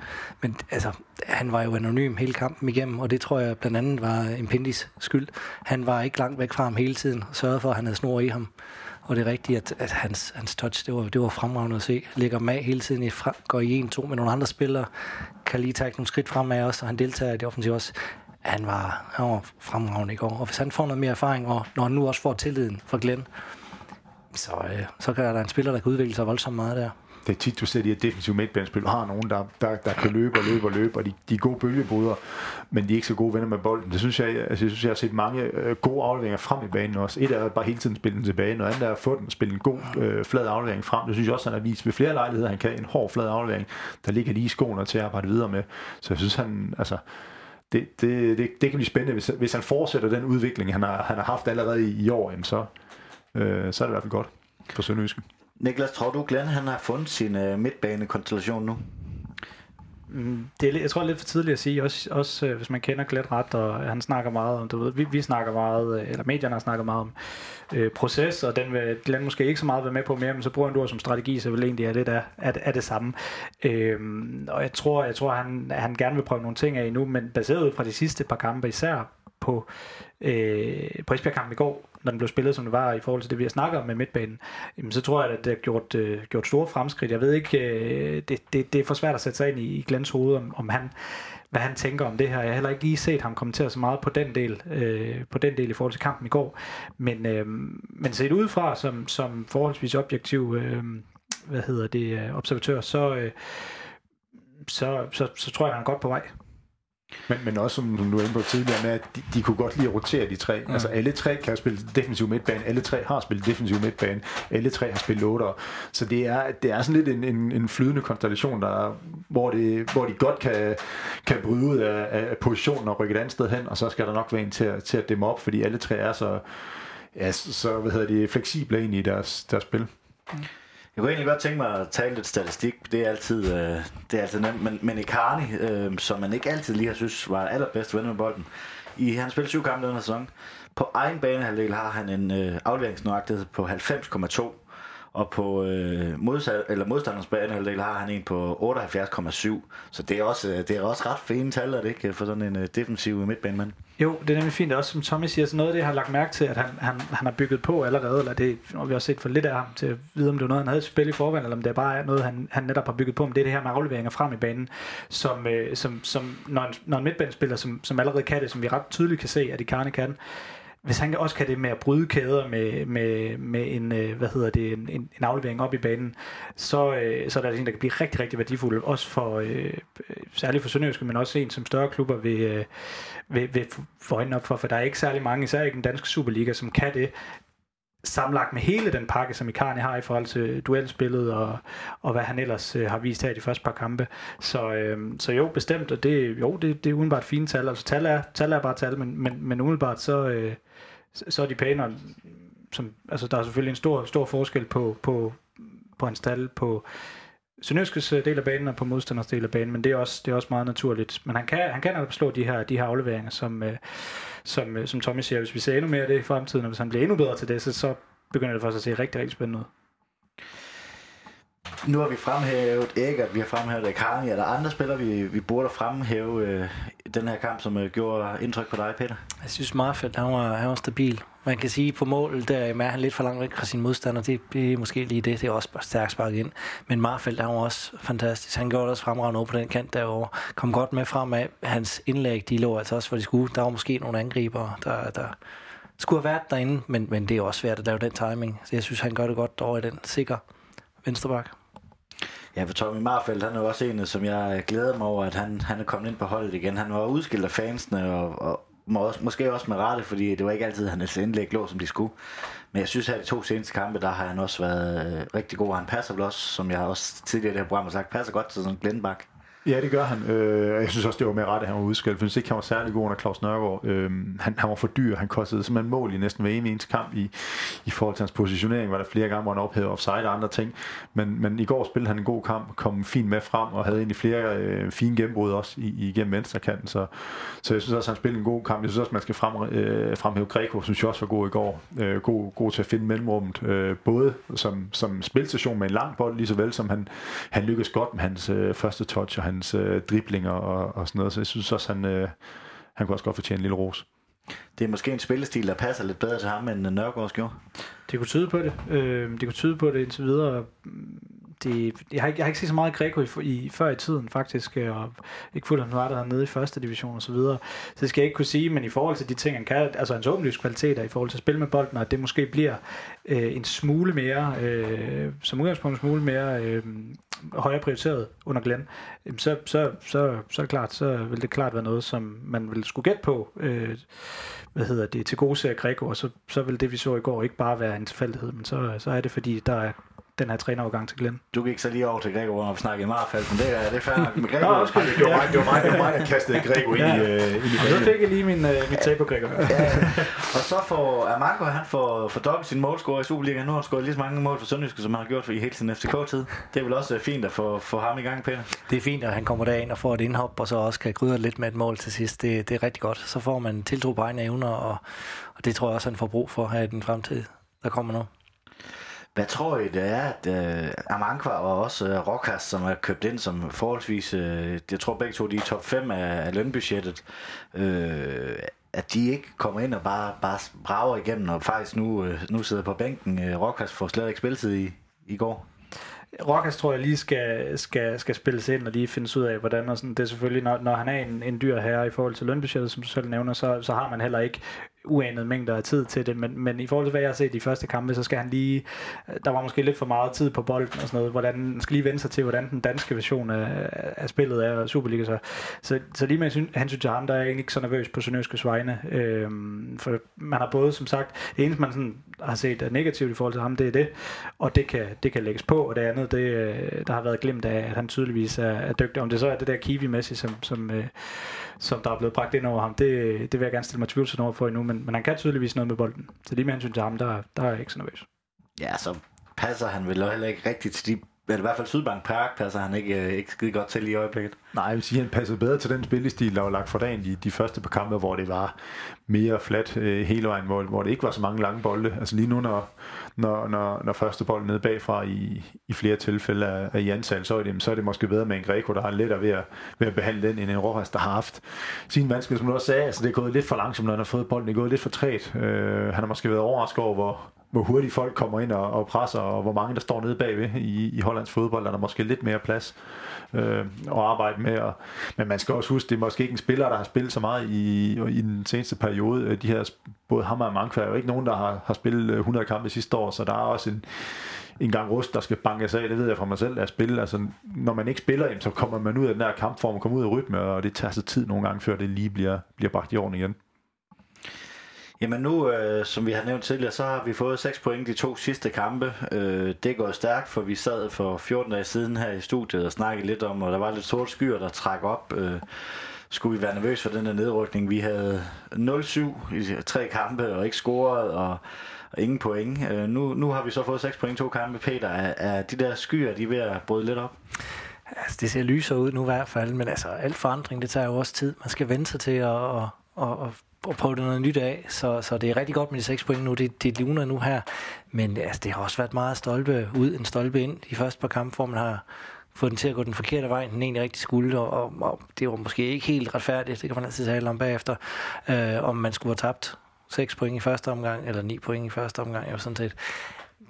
Men altså, han var jo anonym hele kampen igennem, og det tror jeg blandt andet var Impindis skyld. Han var ikke langt væk fra ham hele tiden, og sørgede for, at han havde snor i ham. Og det er rigtigt, at, at hans, hans touch, det var, det var fremragende at se. Ligger med hele tiden, i fra, går i en, to med nogle andre spillere, kan lige tage nogle skridt fremad også, og han deltager i det offensive også han var, han var fremragende i går. Og hvis han får noget mere erfaring, og når han nu også får tilliden fra Glenn, så, øh, så kan der en spiller, der kan udvikle sig voldsomt meget der. Det er tit, du ser de her defensive midtbanespil. Du har nogen, der, der, der kan løbe og løbe og løbe, og de, de er gode bølgebryder, men de er ikke så gode venner med bolden. Det synes jeg, altså, jeg synes, jeg har set mange øh, gode afleveringer frem i banen også. Et er bare hele tiden spille den tilbage, noget andet er at få den, spille en god øh, flad aflevering frem. Det synes jeg også, han har vist ved flere lejligheder. Han kan en hård flad aflevering, der ligger lige i skoene til at arbejde videre med. Så jeg synes, han, altså, det, det, det, det kan blive spændende, hvis, hvis han fortsætter den udvikling, han har, han har haft allerede i, i år, jamen så, øh, så er det i hvert fald godt for Sønderjyske. Niklas, tror du, Glenn han har fundet sin øh, midtbanekonstellation nu? Mm, det er, jeg tror, det er lidt for tidligt at sige, også, også øh, hvis man kender Glenn ret, og han snakker meget om, du ved, vi, vi snakker meget, øh, eller medierne har snakket meget om øh, proces, og den vil Glenn måske ikke så meget være med på mere, men så bruger han det som strategi, så vil egentlig er det der, er, er det samme. Øh, og jeg tror, jeg tror han, han gerne vil prøve nogle ting af nu, men baseret ud fra de sidste par kampe, især på, øh, på Esbjerg-kampen i går, når den blev spillet, som det var i forhold til det, vi har snakket om med midtbanen, jamen, så tror jeg, at det har gjort, øh, gjort store fremskridt. Jeg ved ikke, øh, det, det, det er for svært at sætte sig ind i, i Glens hoved, om, om han, hvad han tænker om det her. Jeg har heller ikke lige set ham kommentere så meget på den del, øh, på den del i forhold til kampen i går. Men, øh, men set udefra som, som forholdsvis objektiv øh, hvad hedder det, øh, observatør, så, øh, så, så, så tror jeg, han er godt på vej. Men, men også som du er inde på tidligere med, at de, de kunne godt lide at rotere de tre. Ja. Altså alle tre kan spille defensiv midtbane, alle tre har spillet defensiv midtbane, alle tre har spillet låter. Så det er, det er sådan lidt en, en, en flydende konstellation, der, hvor, det, hvor de godt kan, kan bryde ud af, af positionen og rykke et andet sted hen, og så skal der nok være en til, at, til at dæmme op, fordi alle tre er så, ja, så hvad hedder de, fleksible ind i deres, deres spil. Mm. Jeg kunne egentlig godt tænke mig at tale lidt statistik. Det er altid, øh, det er altid nemt. Men, men Icarni, øh, som man ikke altid lige har synes var allerbedst ven med bolden, i han spiller syv kampe den sæson. På egen banehalvdel har han en øh, afleveringsnøjagtighed på 90,2. Og på øh, modsat, eller modstanders banehalvdel har han en på 78,7. Så det er også, øh, det er også ret fine tal, er det ikke, for sådan en øh, defensiv midtbanemand? Jo, det er nemlig fint. Også som Tommy siger, så noget af det, jeg har lagt mærke til, at han, han, han har bygget på allerede, eller det har vi også set for lidt af ham, til at vide, om det var noget, han havde spillet i forvejen, eller om det er bare noget, han, han netop har bygget på, men det er det her med afleveringer frem i banen, som, øh, som, som når, en, når en midtbanespiller, som, som allerede kan det, som vi ret tydeligt kan se, at Icarne kan, hvis han også kan det med at bryde kæder med, med, med en, øh, hvad hedder det, en, en aflevering op i banen, så, øh, så er der altså en, der kan blive rigtig, rigtig værdifuld, også for, øh, øh, særligt for Sønderjyske, men også en, som større klubber vil, øh, vil, vil få øjnene op for, for der er ikke særlig mange, især ikke den danske Superliga, som kan det sammenlagt med hele den pakke, som Icarni har i forhold til duelspillet og, og hvad han ellers øh, har vist her i de første par kampe. Så, øh, så jo, bestemt, og det, jo, det, det er udenbart fine tal. Altså tal er, tal er bare tal, men, men, men umiddelbart så, øh, så er de pænere. Som, altså, der er selvfølgelig en stor, stor forskel på, på, på en stald, på Sønderjyskes øh, del af banen og på modstanders del af banen, men det er også, det er også meget naturligt. Men han kan, han kan altså slå de her, de her afleveringer, som, øh, som, øh, som Tommy siger. Hvis vi ser endnu mere af det i fremtiden, og hvis han bliver endnu bedre til det, så, så begynder det faktisk at se rigtig, rigtig spændende ud. Nu har vi fremhævet Eggert, vi har fremhævet Akani. Er der andre spillere, vi, vi burde fremhæve øh, den her kamp, som øh, gjorde indtryk på dig, Peter? Jeg synes Marfeldt, han var, han var stabil. Man kan sige på målet der er han lidt for langt væk fra sin modstander. Det, det er måske lige det. Det er også stærkt sparket ind. Men Marfeldt, han var også fantastisk. Han gjorde også fremragende over på den kant derovre. Kom godt med frem af hans indlæg. De lå altså også, hvor de skulle. Der var måske nogle angriber, der, der skulle have været derinde. Men, men det er også svært at lave den timing. Så jeg synes, han gør det godt over i den sikker venstreback. Ja, for Tommy Marfeldt, han er jo også en, som jeg glæder mig over, at han, han er kommet ind på holdet igen. Han var udskilt af fansene, og, og må også, måske også med rette, fordi det var ikke altid, at hans indlæg lå, som de skulle. Men jeg synes, at de to seneste kampe, der har han også været øh, rigtig god. Han passer vel også, som jeg også tidligere i det her program har sagt, passer godt til sådan en Glenbak. Ja, det gør han. Øh, jeg synes også, det var med ret, at han var udskilt, jeg synes ikke, han var særlig god under Claus Nørgaard. Øh, han, han var for dyr. Han kostede simpelthen mål i næsten hver eneste kamp i, i forhold til hans positionering, var der flere gange, hvor han ophævede offside og andre ting. Men, men i går spillede han en god kamp, kom fint med frem og havde egentlig flere øh, fine gennembrud også i, igennem venstrekanten. Så, så jeg synes også, han spillede en god kamp. Jeg synes også, man skal frem, øh, fremhæve Greco, synes jeg også var god i går. Øh, god, god til at finde mellemrummet, øh, både som, som spilstation med en lang bold, lige så vel som han, han lykkedes godt med hans øh, første touch og hans øh, dribling dribling og, og sådan noget, så jeg synes også, han, øh, han kunne også godt fortjene en lille ros. Det er måske en spillestil, der passer lidt bedre til ham, end Nørgaards gjorde. Det kunne tyde på det. Øh, det kunne tyde på det indtil videre det, jeg, har ikke, jeg har ikke set så meget Greco i, i, før i tiden faktisk, øh, og ikke fuldt han var der nede i første division og så videre. Så det skal jeg ikke kunne sige, men i forhold til de ting, han kan, altså hans åbenlyse kvaliteter i forhold til at spille med bolden, og det måske bliver øh, en smule mere, øh, som udgangspunkt en smule mere øh, højere prioriteret under Glenn, så, så, så, så er klart, så vil det klart være noget, som man vil skulle gætte på, øh, hvad hedder det, til gode ser Greco, og så, så vil det, vi så i går, ikke bare være en tilfældighed, men så, så er det, fordi der er den her trænerovergang til Glenn. Du gik så lige over til Gregor og snakkede meget fald, men det er, det er fair med Gregor. Nå, det, det, var mig, det, var mig, det var mig, der kastede Gregor ind, ja. i, uh, ind i Og så fik jeg lige min, uh, mit tag på Gregor. ja. Og så får Amanko, han får, får dobbelt sin målscore i Superligaen. Nu har han scoret lige så mange mål for Sønderjyske, som han har gjort for i hele sin FCK-tid. Det er vel også fint at få, få ham i gang, Peter? Det er fint, at han kommer derind og får et indhop, og så også kan krydre lidt med et mål til sidst. Det, det er rigtig godt. Så får man tiltro på egne evner, og, og det tror jeg også, han får brug for her i den fremtid, der kommer nu. Hvad tror I, det er, at uh, Amankwa og også øh, uh, Rokas, som er købt ind som forholdsvis, uh, jeg tror begge to, de er top 5 af, af lønbudgettet, uh, at de ikke kommer ind og bare, bare brager igennem, og faktisk nu, uh, nu sidder på bænken. Uh, Rokas får slet ikke spilletid i, i går. Rokas tror jeg lige skal, skal, skal spilles ind og lige findes ud af, hvordan og sådan. Det er selvfølgelig, når, når han er en, en dyr herre i forhold til lønbudgettet, som du selv nævner, så, så har man heller ikke uanede mængder af tid til det, men, men i forhold til, hvad jeg har set i de første kampe, så skal han lige, der var måske lidt for meget tid på bolden og sådan noget, hvordan, han skal lige vende sig til, hvordan den danske version af, af spillet er, Superliga, så, så, så lige med hensyn til ham, der er jeg egentlig ikke så nervøs på Sønderjyskes vegne, øhm, for man har både, som sagt, det eneste, man sådan har set er negativt i forhold til ham, det er det, og det kan, det kan lægges på, og det andet, det, øh, der har været glemt af, at han tydeligvis er, er dygtig, om det så er det der Kiwi-mæssigt, som, som, øh, som der er blevet bragt ind over ham, det, det vil jeg gerne stille mig tvivlsom over for endnu, men, men han kan tydeligvis noget med bolden. Så lige med hensyn til ham, der, der er jeg ikke så nervøs. Ja, så passer han vel heller ikke rigtigt til de eller i hvert fald Sydbank Park passer han ikke, øh, ikke skide godt til i øjeblikket. Nej, jeg vil sige, at han passede bedre til den spillestil, der var lagt for dagen i de første par kampe, hvor det var mere flat øh, hele vejen, hvor, hvor det ikke var så mange lange bolde. Altså lige nu, når, når, når, når første bold nede bagfra i, i flere tilfælde af, i antal, så er, det, så er det måske bedre med en Greco, der har lettere ved at, ved at behandle den, end en Rojas, der har haft sin vanskelighed, som du også sagde. Altså det er gået lidt for langsomt, når han har fået bolden. Det er gået lidt for træt. Øh, han har måske været overrasket over, hvor, hvor hurtigt folk kommer ind og, og presser, og hvor mange der står nede bagved i, i Hollands fodbold, der er der måske lidt mere plads øh, at arbejde med. Og, men man skal også huske, det er måske ikke en spiller, der har spillet så meget i, i den seneste periode. Øh, de her, både ham og Mankva er jo ikke nogen, der har, har spillet øh, 100 kampe sidste år, så der er også en, en gang rust, der skal bankes af. Det ved jeg fra mig selv, at spille. Altså, når man ikke spiller, så kommer man ud af den her kampform og kommer ud af rytme, og det tager sig tid nogle gange, før det lige bliver, bliver bragt i orden igen. Jamen nu, øh, som vi har nævnt tidligere, så har vi fået 6 point de to sidste kampe. Øh, det går stærkt, for vi sad for 14 dage siden her i studiet og snakkede lidt om, og der var lidt sorte skyer, der trak op. Øh, skulle vi være nervøse for den her nedrykning? Vi havde 0-7 i tre kampe og ikke scoret, og, og ingen point. Øh, nu, nu har vi så fået 6 point to kampe. Peter, er, er de der skyer, de er ved at bryde lidt op? Altså, det ser lysere ud nu i hvert fald, men altså, alt forandring, det tager jo også tid. Man skal vente sig til at, at, at, at på prøve det noget nyt af, så, så det er rigtig godt med de 6 point nu, det, det luner nu her, men altså, det har også været meget stolpe ud, en stolpe ind i første par kampe, hvor man har fået den til at gå den forkerte vej, den egentlig rigtig skulle, og, og, og det var måske ikke helt retfærdigt, det kan man altid tale om bagefter, øh, om man skulle have tabt 6 point i første omgang, eller 9 point i første omgang, jo sådan set.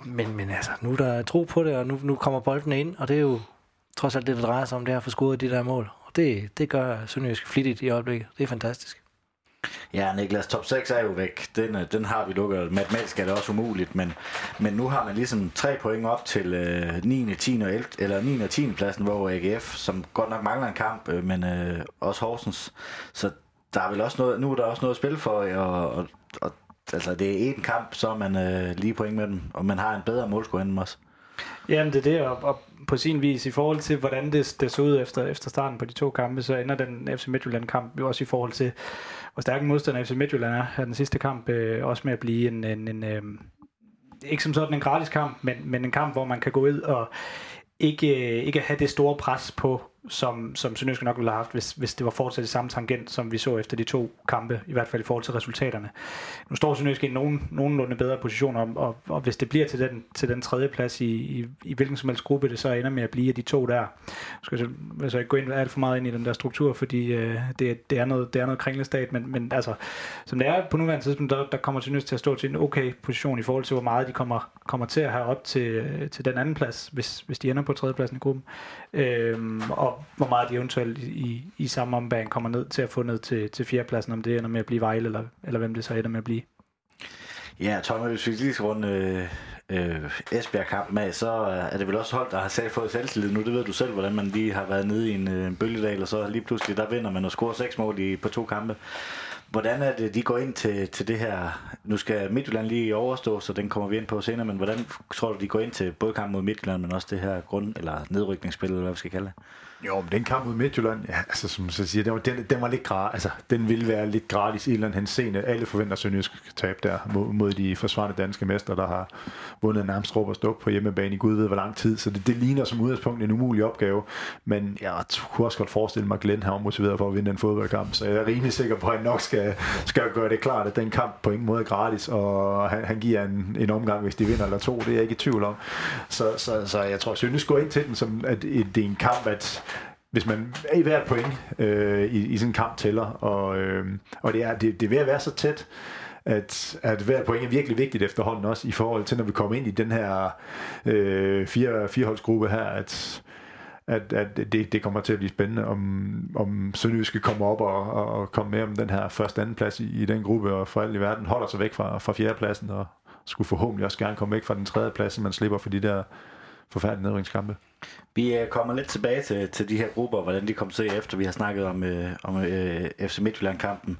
Men, men altså, nu er der tro på det, og nu, nu kommer bolden ind, og det er jo trods alt det, der drejer sig om, det er at få scoret de der mål. Og det, det gør Sønderjysk flittigt i øjeblikket. Det er fantastisk. Ja, Niklas, top 6 er jo væk. Den, øh, den har vi lukket. Matematisk er det også umuligt, men, men nu har man ligesom tre point op til øh, 9., 10. og 11, eller 9. og 10. pladsen, hvor AGF, som godt nok mangler en kamp, øh, men øh, også Horsens. Så der er vel også noget, nu er der også noget at spille for, og, og, og altså, det er en kamp, så er man øh, lige point med dem, og man har en bedre målscore end dem også. Jamen det er det, og, og på sin vis i forhold til, hvordan det, det så ud efter, efter starten på de to kampe, så ender den FC Midtjylland-kamp jo også i forhold til, hvor stærk en modstander FC Midtjylland er her den sidste kamp, øh, også med at blive en, en, en øh, ikke som sådan en gratis kamp, men, men en kamp, hvor man kan gå ud og ikke, øh, ikke have det store pres på som, som Sønderjyske nok ville have haft, hvis, hvis det var fortsat i samme tangent, som vi så efter de to kampe, i hvert fald i forhold til resultaterne. Nu står Sønderjysk i nogen, nogenlunde bedre position, og, og, og hvis det bliver til den, til den tredje plads i, i, i hvilken som helst gruppe, det så ender med at blive af de to der. skal jeg så, jeg så ikke gå ind alt for meget ind i den der struktur, fordi øh, det, det, er noget, det er noget kringlestat, men, men altså, som det er på nuværende tidspunkt, der, der kommer Sønderjysk til at stå til en okay position i forhold til, hvor meget de kommer, kommer til at have op til, øh, til den anden plads, hvis, hvis de ender på tredje pladsen i gruppen. Øhm, og hvor meget de eventuelt i, i samme ombæring kommer ned til at få ned til, til fjerdepladsen, om det ender med at blive Vejle, eller, eller hvem det så ender med at blive. Ja, Thomas, hvis vi lige skal runde øh, øh, Esbjerg-kamp med, så er det vel også hold, der har selv fået selvtillid nu. Det ved du selv, hvordan man lige har været nede i en, øh, en bølgedal, og så lige pludselig, der vinder man og scorer seks mål i, på to kampe. Hvordan er det, de går ind til, til det her? Nu skal Midtjylland lige overstå, så den kommer vi ind på senere, men hvordan tror du, de går ind til både kampen mod Midtjylland, men også det her grund- eller nedrykningsspil, eller hvad vi skal kalde det? Jo, men den kamp mod Midtjylland, ja, altså som så siger, den var, den, den var lidt gratis, altså den ville være lidt gratis i en eller anden scene. Alle forventer Sønderjysk tabe der mod, mod de forsvarende danske mester, der har vundet nærmest råb og stuk på hjemmebane i Gud ved hvor lang tid, så det, det ligner som udgangspunkt en umulig opgave, men jeg kunne også godt forestille mig, at Glenn har motiveret for at vinde den fodboldkamp, så jeg er rimelig sikker på, at han nok skal, skal gøre det klart, at den kamp på ingen måde er gratis, og han, han giver en, en omgang, hvis de vinder eller to, det er jeg ikke i tvivl om. Så, så, så jeg tror, at Sønderjysk går ind til den, som at det er en kamp, at hvis man er i hvert point øh, i, i sådan en kamp tæller, og, øh, og det, er, det, det er ved at være så tæt, at, at hver point er virkelig vigtigt efterhånden også i forhold til, når vi kommer ind i den her øh, fire, fireholdsgruppe her, at, at, at det, det kommer til at blive spændende, om, om Sønderjyske kommer op og, og kommer med om den her første anden plads i, i den gruppe, og for alt i verden holder sig væk fra, fra fjerdepladsen, og skulle forhåbentlig også gerne komme væk fra den tredje plads, så man slipper for de der forfærdelige nedrykningskampe. Vi øh, kommer lidt tilbage til, til de her grupper, hvordan de kommer til efter vi har snakket om, øh, om øh, FC Midtjylland-kampen.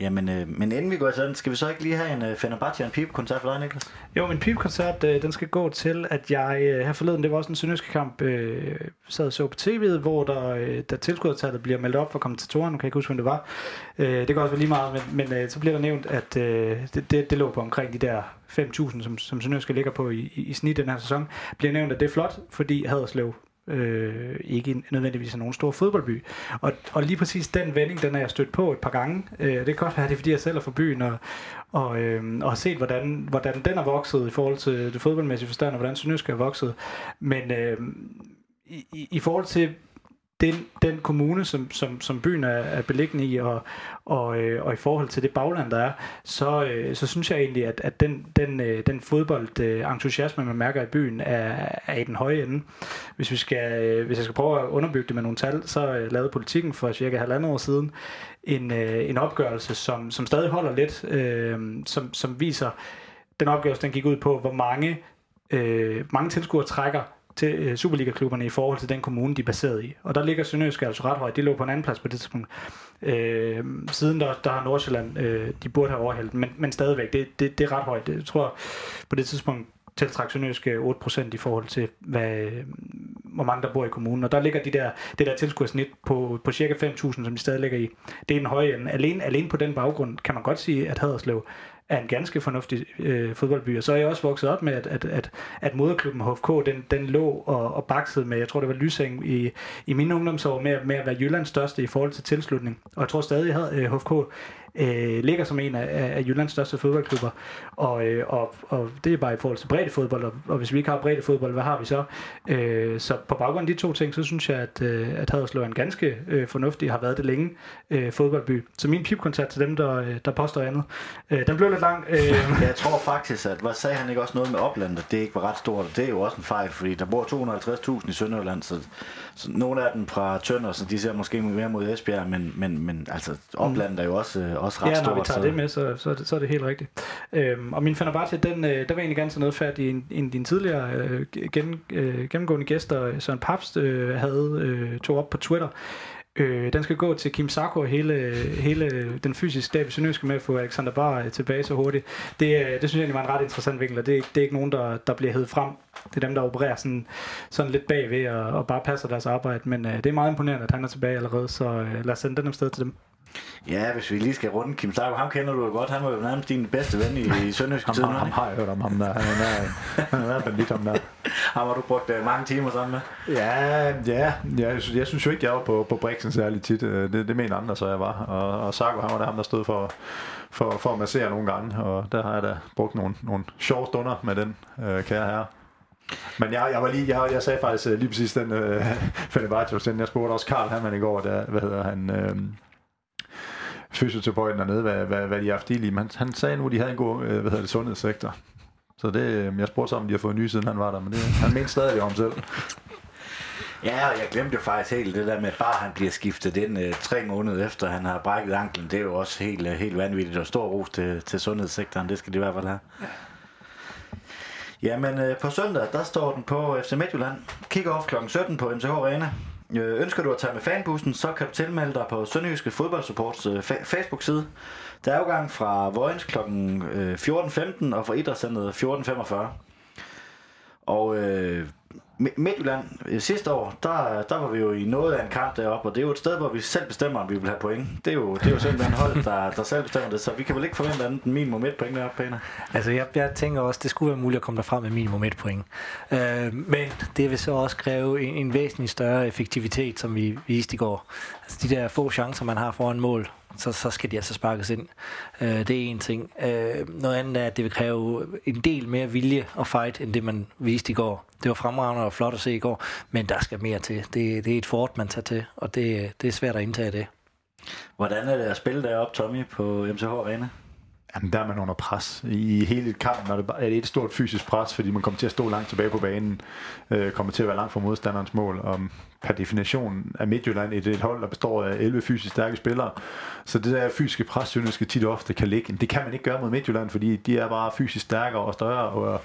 Jamen, øh, men inden vi går til den, skal vi så ikke lige have en øh, Fenerbahce og en pibekoncert for dig, Niklas? Jo, min pipkoncert, øh, den skal gå til, at jeg øh, her forleden, det var også en sønderjyske kamp, øh, sad og så på tv'et, hvor der, øh, der tilskuertallet bliver meldt op for kommentatoren, nu kan jeg ikke huske, hvem det var. Øh, det kan også være lige meget, men, men øh, så bliver der nævnt, at øh, det, det, det lå på omkring de der 5.000, som, som Sønderjyske ligger på i, i, i snit den her sæson, bliver nævnt, at det er flot, fordi Haderslev øh, ikke nødvendigvis er nogen stor fodboldby. Og, og lige præcis den vending, den har jeg stødt på et par gange. Øh, det kan godt være, det er fordi, jeg selv er fra byen, og, og, øh, og har set, hvordan, hvordan den er vokset i forhold til det fodboldmæssige forstand, og hvordan Sønderjysk er vokset. Men øh, i, i, i forhold til den, den kommune, som, som, som byen er, er beliggende i, og, og, øh, og i forhold til det bagland, der er, så, øh, så synes jeg egentlig, at, at den, den, øh, den fodboldentusiasme, øh, man mærker i byen, er, er i den høje ende. Hvis, vi skal, øh, hvis jeg skal prøve at underbygge det med nogle tal, så øh, lavede politikken for cirka halvandet år siden en, øh, en opgørelse, som, som stadig holder lidt, øh, som, som viser, den opgørelse den gik ud på, hvor mange, øh, mange tilskuere trækker til øh, Superliga-klubberne i forhold til den kommune, de er baseret i. Og der ligger Sønderjysk altså ret højt. De lå på en anden plads på det tidspunkt. Øh, siden der, der har Nordsjælland, øh, de burde have overhældt, men, men stadigvæk, det, det, det er ret højt. Jeg tror på det tidspunkt tiltræk Sønderjysk øh, 8% i forhold til, hvad, øh, hvor mange der bor i kommunen. Og der ligger de der, det der tilskudsnit på, på cirka 5.000, som de stadig ligger i. Det er en høj ende. Alene, alene på den baggrund kan man godt sige, at Haderslev er en ganske fornuftig øh, fodboldby. Og så er jeg også vokset op med, at, at, at, at moderklubben HFK, den, den lå og, og baksede med, jeg tror det var Lysing i, i mine ungdomsår, med, med at være Jyllands største i forhold til tilslutning. Og jeg tror stadig, at øh, HFK øh, ligger som en af, af Jyllands største fodboldklubber. Og, øh, og, og det er bare i forhold til bredde fodbold, og, og hvis vi ikke har bredde fodbold, hvad har vi så? Øh, så på baggrund af de to ting, så synes jeg, at, øh, at Haderslev er en ganske øh, fornuftig, har været det længe, øh, fodboldby. Så min pipkoncert til dem, der, øh, der påstår andet, øh, den blev lidt lang. Øh. [LAUGHS] Jeg tror faktisk, at hvad sagde han ikke også noget med oplandet, det ikke var ret stort, og det er jo også en fejl, fordi der bor 250.000 i Sønderjylland, så, så nogle af dem fra Tønder, så de ser måske mere mod Esbjerg, men, men, men altså oplandet er jo også, øh, også ret ja, stort. når vi tager så... det med, så, så, er det, så er det helt rigtigt. Øhm, og min Fenerbahce, den, øh, der var egentlig ganske noget færdig i en, en af dine tidligere øh, gen, øh, gennemgående gæster, Søren Papst, øh, havde øh, tog op på Twitter. Øh, den skal gå til Kim Sarko og hele, hele den fysiske stab i Sønderjyske med at få Alexander Bar øh, tilbage så hurtigt. Det, øh, det synes jeg egentlig var en ret interessant vinkel, og det, det er ikke nogen, der, der bliver hævet frem. Det er dem, der opererer sådan, sådan lidt bagved og, og bare passer deres arbejde. Men øh, det er meget imponerende, at han er tilbage allerede, så øh, lad os sende den afsted til dem. Ja, hvis vi lige skal runde Kim Stark, ham kender du jo godt. Han var jo nærmest din bedste ven i, i Sønderjyske tiden. ham, har jeg hørt om ham der. Han er, han er bandit, ham der. [LAUGHS] Ham har du brugt uh, mange timer sammen med. Ja, ja, ja jeg, synes, jeg synes jo ikke, jeg var på, på Brixen særlig tit. Øh, Det, det mener andre, så jeg var. Og, og Sarko, han var der ham, der stod for, for, for at massere nogle gange. Og der har jeg da brugt nogle, nogle sjove stunder med den øh, kære herre. Men jeg, jeg, var lige, jeg, jeg sagde faktisk øh, lige præcis den øh, [LAUGHS] Fenerbahce, den jeg spurgte også Karl Hammann i går, der, hvad hedder han, øh, fysioterapeuten dernede, hvad, hvad, hvad de har haft i lige. Men han, han sagde nu, at de havde en god øh, hvad hedder det, sundhedssektor. Så det, øh, jeg spurgte så, om de har fået ny, siden han var der, men det, han mente stadig om selv. [LAUGHS] Ja, og jeg glemte jo faktisk helt det der med, at bare han bliver skiftet ind øh, tre måneder efter, han har brækket anklen. Det er jo også helt, øh, helt vanvittigt og stor ros til, til sundhedssektoren. Det skal de i hvert fald have. Jamen, øh, på søndag, der står den på FC Midtjylland. Kick-off kl. 17 på MCH Arena. Øh, ønsker du at tage med fanbussen, så kan du tilmelde dig på Sønderjyske Fodboldsupports øh, fa- Facebook-side. Der er afgang fra Vojens kl. 14.15 øh, og fra Idrætscenteret 14.45. Og øh, Midtjylland øh, sidste år, der, der var vi jo i noget af en kamp deroppe, og det er jo et sted, hvor vi selv bestemmer, om vi vil have point. Det er jo, det er jo simpelthen hold, der, der selv bestemmer det, så vi kan vel ikke forvente andet end minimum et point deroppe, Peter. Altså, jeg, jeg tænker også, det skulle være muligt at komme derfra med minimum et point. Øh, men det vil så også kræve en, en væsentlig større effektivitet, som vi viste i går. Altså, de der få chancer, man har foran mål, så, så skal de altså sparkes ind. Øh, det er en ting. Øh, noget andet er, at det vil kræve en del mere vilje og fight, end det man viste i går. Det var fremragende og flot at se i går, men der skal mere til. Det, det er et fort, man tager til, og det, det er svært at indtage det. Hvordan er det at spille deroppe, Tommy, på MCH Arena? Jamen, der er man under pres i hele kampen, og det er et stort fysisk pres, fordi man kommer til at stå langt tilbage på banen, øh, kommer til at være langt fra modstanderens mål, og per definition er Midtjylland et, et hold, der består af 11 fysisk stærke spillere. Så det der fysiske pres, Sønderjyske tit ofte kan ligge, det kan man ikke gøre mod Midtjylland, fordi de er bare fysisk stærkere og større. Og,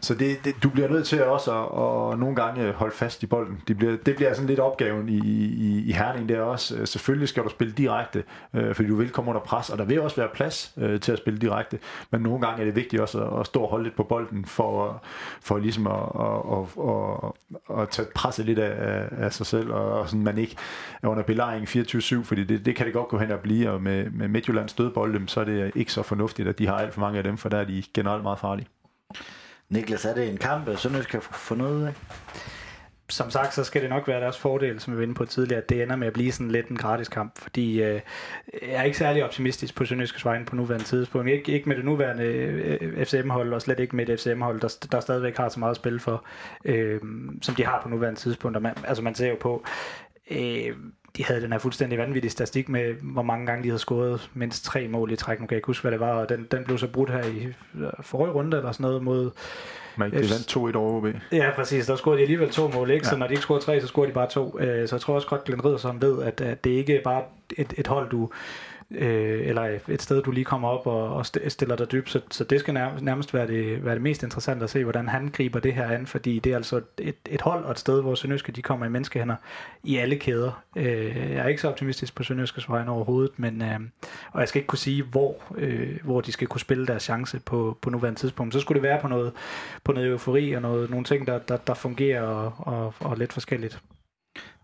så det, det, du bliver nødt til også at, og nogle gange holde fast i bolden. Det bliver, det bliver sådan lidt opgaven i, i, i Herning der også. Øh, selvfølgelig skal du spille direkte, øh, fordi du vil komme under pres, og der vil også være plads øh, til at spille direkte. Men nogle gange er det vigtigt også at, at stå og holde lidt på bolden, for, for ligesom at, at, at, at, at tage presset lidt af, af sig selv, og, og sådan, man ikke er under belejring 24-7, fordi det, det kan det godt gå hen og blive, og med, med Midtjyllands dødbolde, så er det ikke så fornuftigt, at de har alt for mange af dem, for der er de generelt meget farlige. Niklas, er det en kamp, Sønderjysk kan få noget ud af? Som sagt, så skal det nok være deres fordel, som vi var inde på tidligere, at det ender med at blive sådan lidt en gratis kamp, fordi øh, jeg er ikke særlig optimistisk på Sønderjyskers vejen på nuværende tidspunkt. Ikke, ikke med det nuværende øh, FCM-hold, og slet ikke med et FCM-hold, der, der stadigvæk har så meget at spille for, øh, som de har på nuværende tidspunkt. Og man, altså man ser jo på, øh, de havde den her fuldstændig vanvittige statistik med, hvor mange gange de havde scoret mindst tre mål i træk. Nu kan jeg ikke huske, hvad det var, og den, den blev så brudt her i forrige runde eller sådan noget mod man de vandt 2-1 over OB. Ja, præcis. Der scorede de alligevel to mål, ikke? Ja. Så når de ikke scorede tre, så scorede de bare to. Øh, så jeg tror også godt, Glenn Riddersson ved, at, at det ikke er bare et, et hold, du øh, eller et sted, du lige kommer op og, og stiller dig dybt. Så, så det skal nærmest, være, det, være det mest interessante at se, hvordan han griber det her an, fordi det er altså et, et hold og et sted, hvor Sønderjyske de kommer i menneskehænder i alle kæder. Øh, jeg er ikke så optimistisk på Sønderjyskes vegne overhovedet, men, øh, og jeg skal ikke kunne sige, hvor, øh, hvor de skal kunne spille deres chance på, på nuværende tidspunkt. Så skulle det være på noget, på noget eufori og noget, nogle ting, der, der, der fungerer og, og, og lidt forskelligt.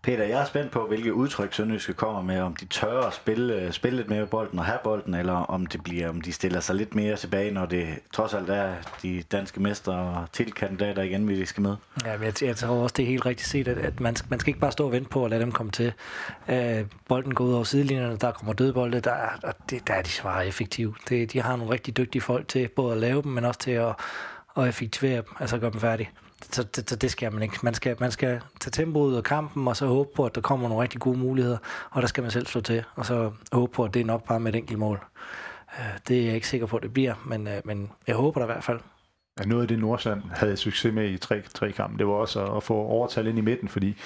Peter, jeg er spændt på, hvilke udtryk Sønderjyske kommer med, om de tør at spille, øh, spille lidt mere med bolden og have bolden, eller om det bliver, om de stiller sig lidt mere tilbage, når det trods alt er de danske mester og titelkandidater igen, vi skal med. Ja, men jeg, jeg tror også, det er helt rigtigt set, at, at man, man skal ikke bare stå og vente på at lade dem komme til. Øh, bolden går ud over sidelinjerne, der kommer dødbolde, der, og det, der er de svarer effektive. Det, de har nogle rigtig dygtige folk til både at lave dem, men også til at, at effektivere dem, altså gøre dem færdige så, det, så det skal man ikke. Man skal, man skal tage tempoet ud af kampen, og så håbe på, at der kommer nogle rigtig gode muligheder, og der skal man selv slå til, og så håbe på, at det er nok bare med et enkelt mål. Øh, det er jeg ikke sikker på, at det bliver, men, øh, men jeg håber der i hvert fald. Ja, noget af det Nordsjælland havde succes med i tre, tre kampe, det var også at, at få overtal ind i midten, fordi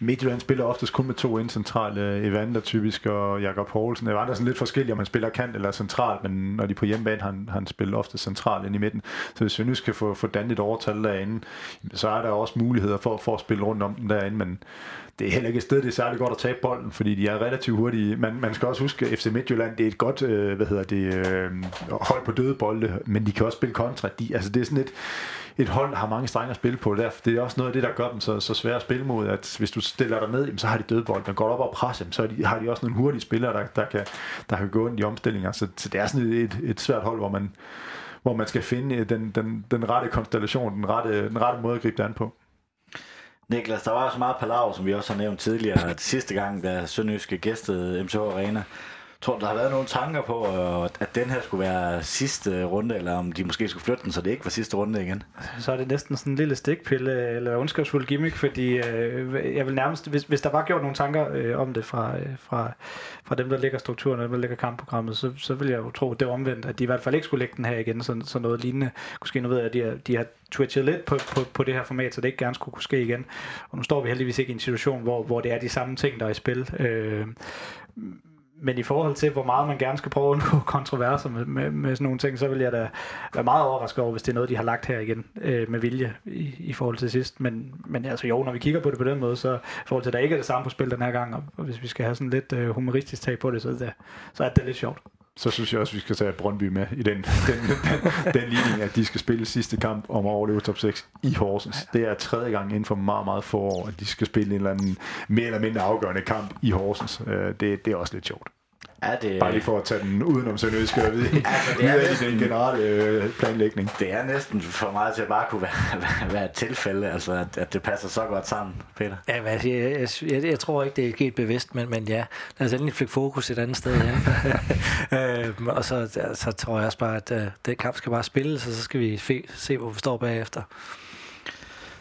Midtjylland spiller oftest kun med to indcentrale, øh, Evander typisk og Jakob Poulsen. Evander er sådan lidt forskellig, om han spiller kant eller centralt, men når de er på hjemmebane, han, han spiller ofte centralt ind i midten. Så hvis vi nu skal få, få dannet et overtal derinde, så er der også muligheder for, for at spille rundt om den derinde, men det er heller ikke et sted, det er særlig godt at tabe bolden, fordi de er relativt hurtige. Man, man skal også huske, at FC Midtjylland, det er et godt øh, hvad hedder det, øh, hold på døde bolde, men de kan også spille kontra. De, altså det er sådan et, et hold, der har mange strenge at spille på. Der, det er også noget af det, der gør dem så, så svære at spille mod, at hvis du stiller dig ned, så har de døde bold. Men går op og presser dem, så de, har de også nogle hurtige spillere, der, der, kan, der kan gå ind i omstillinger. Så, så det er sådan et, et, et svært hold, hvor man, hvor man skal finde øh, den, den, den rette konstellation, den rette, den rette måde at gribe det an på. Niklas, der var så meget palaver, som vi også har nævnt tidligere, at sidste gang, da Sønderjyske gæstede MTH Arena, Tror du, der har været nogle tanker på, øh, at den her skulle være sidste runde, eller om de måske skulle flytte den, så det ikke var sidste runde igen? Så er det næsten sådan en lille stikpille, eller ondskabsfuld gimmick, fordi øh, jeg vil nærmest, hvis, hvis der var gjort nogle tanker øh, om det fra, øh, fra, fra dem, der lægger strukturen, og dem, der lægger kampprogrammet, så, så vil jeg jo tro, at det er omvendt, at de i hvert fald ikke skulle lægge den her igen, så, så noget lignende kunne ske. Nu ved jeg, at de har, de har twitchet lidt på, på, på det her format, så det ikke gerne skulle kunne ske igen. Og nu står vi heldigvis ikke i en situation, hvor, hvor det er de samme ting, der er i spil. Øh, men i forhold til, hvor meget man gerne skal prøve at undgå [LAUGHS] kontroverser med, med, med sådan nogle ting, så vil jeg da være meget overrasket over, hvis det er noget, de har lagt her igen øh, med vilje i, i forhold til sidst. Men, men altså jo, når vi kigger på det på den måde, så i forhold til, at der ikke er det samme på spil den her gang, og hvis vi skal have sådan lidt øh, humoristisk tag på det, så, det, så er det lidt sjovt så synes jeg også, at vi skal tage Brøndby med i den, den, den, den ligning, at de skal spille sidste kamp om at overleve top 6 i Horsens. Det er tredje gang inden for meget, meget få år, at de skal spille en eller anden mere eller mindre afgørende kamp i Horsens. Øh, det, det er også lidt sjovt. Er det... Bare lige for at tage den udenom Sønderjysk og vide, [LAUGHS] altså, det er næsten, i den generelle øh, planlægning. Det er næsten for meget til at bare kunne være, være, et tilfælde, altså at, at det passer så godt sammen, Peter. Ja, men altså, jeg, jeg, jeg, jeg tror ikke, det er helt bevidst, men, men ja, lad os endelig fik fokus et andet sted hen. [LAUGHS] øh, og så, så tror jeg også bare, at uh, den kamp skal bare spilles, og så skal vi se, hvor vi står bagefter.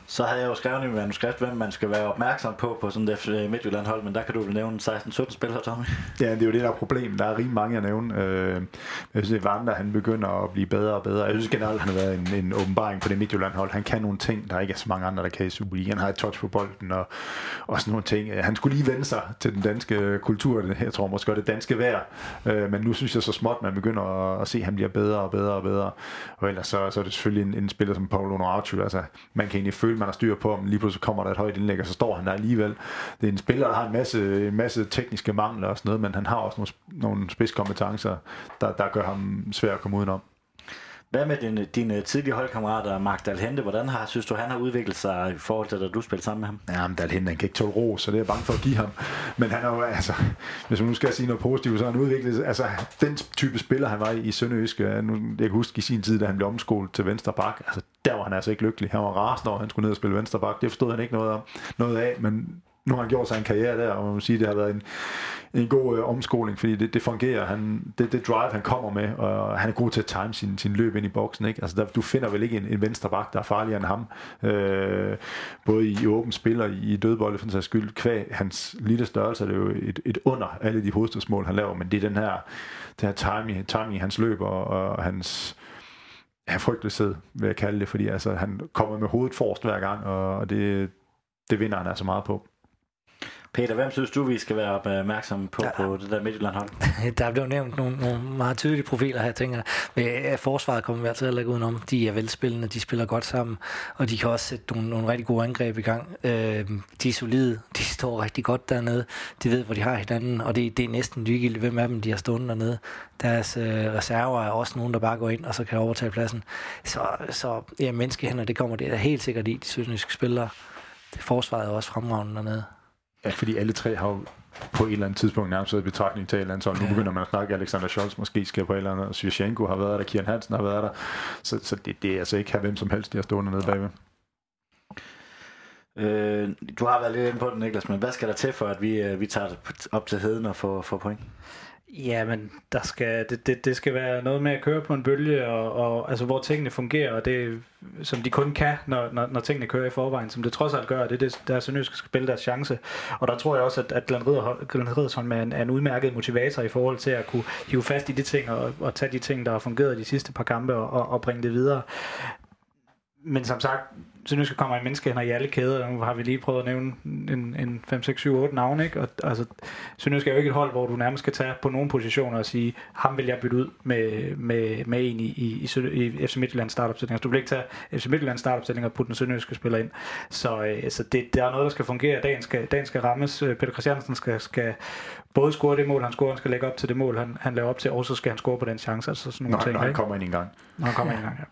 Så havde jeg jo skrevet i manuskript, hvem man skal være opmærksom på på sådan et øh, Midtjylland-hold, men der kan du vel nævne 16-17 spillere, Tommy. Ja, det er jo det, der er problem. Der er rimelig mange at nævne. Øh, jeg synes, at Vander, han begynder at blive bedre og bedre. Jeg synes generelt, han har været en, en åbenbaring på det Midtjylland-hold. Han kan nogle ting, der ikke er så mange andre, der kan i Superligaen. Han har et touch på bolden og, og sådan nogle ting. Øh, han skulle lige vende sig til den danske kultur. Jeg tror måske godt det danske vejr. Øh, men nu synes jeg så småt, man begynder at, at se, at han bliver bedre og bedre og bedre. Og ellers så, så er det selvfølgelig en, en spiller som Paulo Noartu. Altså, man kan egentlig føle, man har styr på men Lige pludselig kommer der et højt indlæg, og så står han der alligevel. Det er en spiller, der har en masse, en masse tekniske mangler og sådan noget, men han har også nogle, nogle spidskompetencer, der, der gør ham svær at komme udenom. Hvad med dine, dine tidlige holdkammerater, Mark Dalhente? Hvordan har, synes du, han har udviklet sig i forhold til, da du spillede sammen med ham? Ja, men Dalhente, han kan ikke tåle ro, så det er jeg bange for at give ham. Men han er jo, altså, hvis man nu skal sige noget positivt, så har han udviklet Altså, den type spiller, han var i, i Sønderjysk, øh, jeg kan huske i sin tid, da han blev omskolet til venstre bak, altså, der var han altså ikke lykkelig. Han var rasende over, han skulle ned og spille venstre bak. Det forstod han ikke noget, om, noget af, men nu har han gjort sig en karriere der, og man må sige, det har været en, en god øh, omskoling, fordi det, det fungerer. Han, det, det drive, han kommer med, og han er god til at time sin, sin løb ind i boksen. Ikke? Altså, der, du finder vel ikke en, en venstre bak, der er farligere end ham. Øh, både i åben spil og i dødbolde, for en skyld. Kvæg hans lille størrelse er det jo et, et under alle de hovedstødsmål, han laver, men det er den her, den her timing, timing i hans løb og, og hans ja, frygtelighed, vil jeg kalde det, fordi altså, han kommer med hovedet forrest hver gang, og det, det vinder han altså meget på. Peter, hvem synes du, vi skal være opmærksomme på, ja. på det der Midtjylland-hold? [LAUGHS] Der er blevet nævnt nogle, nogle meget tydelige profiler her, tænker jeg. Forsvaret kommer vi altid heller ikke udenom. De er velspillende, de spiller godt sammen, og de kan også sætte nogle, nogle rigtig gode angreb i gang. Øh, de er solide, [LAUGHS] de står rigtig godt dernede, de ved, hvor de har hinanden, og det, det er næsten ligegyldigt, hvem af dem de har stående dernede. Deres øh, reserver er også nogen, der bare går ind, og så kan overtage pladsen. Så, så ja, menneskehænder, det kommer det er helt sikkert i, de sydsniske spillere. Det forsvaret er også fremragende dernede. Ja, fordi alle tre har jo på et eller andet tidspunkt nærmest været betragtning til et eller andet, så nu begynder man at snakke, Alexander Scholz måske skal på et eller andet, Svirchenko har været der, Kian Hansen har været der, så, så det, det er altså ikke her hvem som helst, de har stående nede bagved. Øh, du har været lidt inde på det, Niklas, men hvad skal der til for, at vi, øh, vi tager op til heden og får, får point? Ja, men der skal, det, det, det skal være noget med at køre på en bølge, og, og altså, hvor tingene fungerer, og det som de kun kan, når, når, når tingene kører i forvejen, som det trods alt gør, det er det, der Sønderjysk skal spille deres chance. Og der tror jeg også, at, at Glenn Riddersholm er en, er en udmærket motivator i forhold til at kunne hive fast i de ting, og, og tage de ting, der har fungeret de sidste par kampe, og, og, og bringe det videre. Men som sagt, Sønderjyske kommer i menneskehænder i alle kæder. Nu har vi lige prøvet at nævne en, en 5, 6, 7, 8 navne. Ikke? Og, altså, Sønderjyske er jo ikke et hold, hvor du nærmest skal tage på nogle positioner og sige, ham vil jeg bytte ud med, med, med en i, i, i, i FC Midtjylland startopstilling. Altså, du vil ikke tage FC Midtjylland startopstilling og putte den Sønderjyske spiller ind. Så øh, så det, der er noget, der skal fungere. Dagen skal, dagen skal rammes. Øh, Peter Christiansen skal, skal både score det mål, han scorer, han skal lægge op til det mål, han, han laver op til, og så skal han score på den chance. Altså sådan nogle Nå, ting, når han ikke? kommer ind en gang. Når han kommer ind en gang, ja.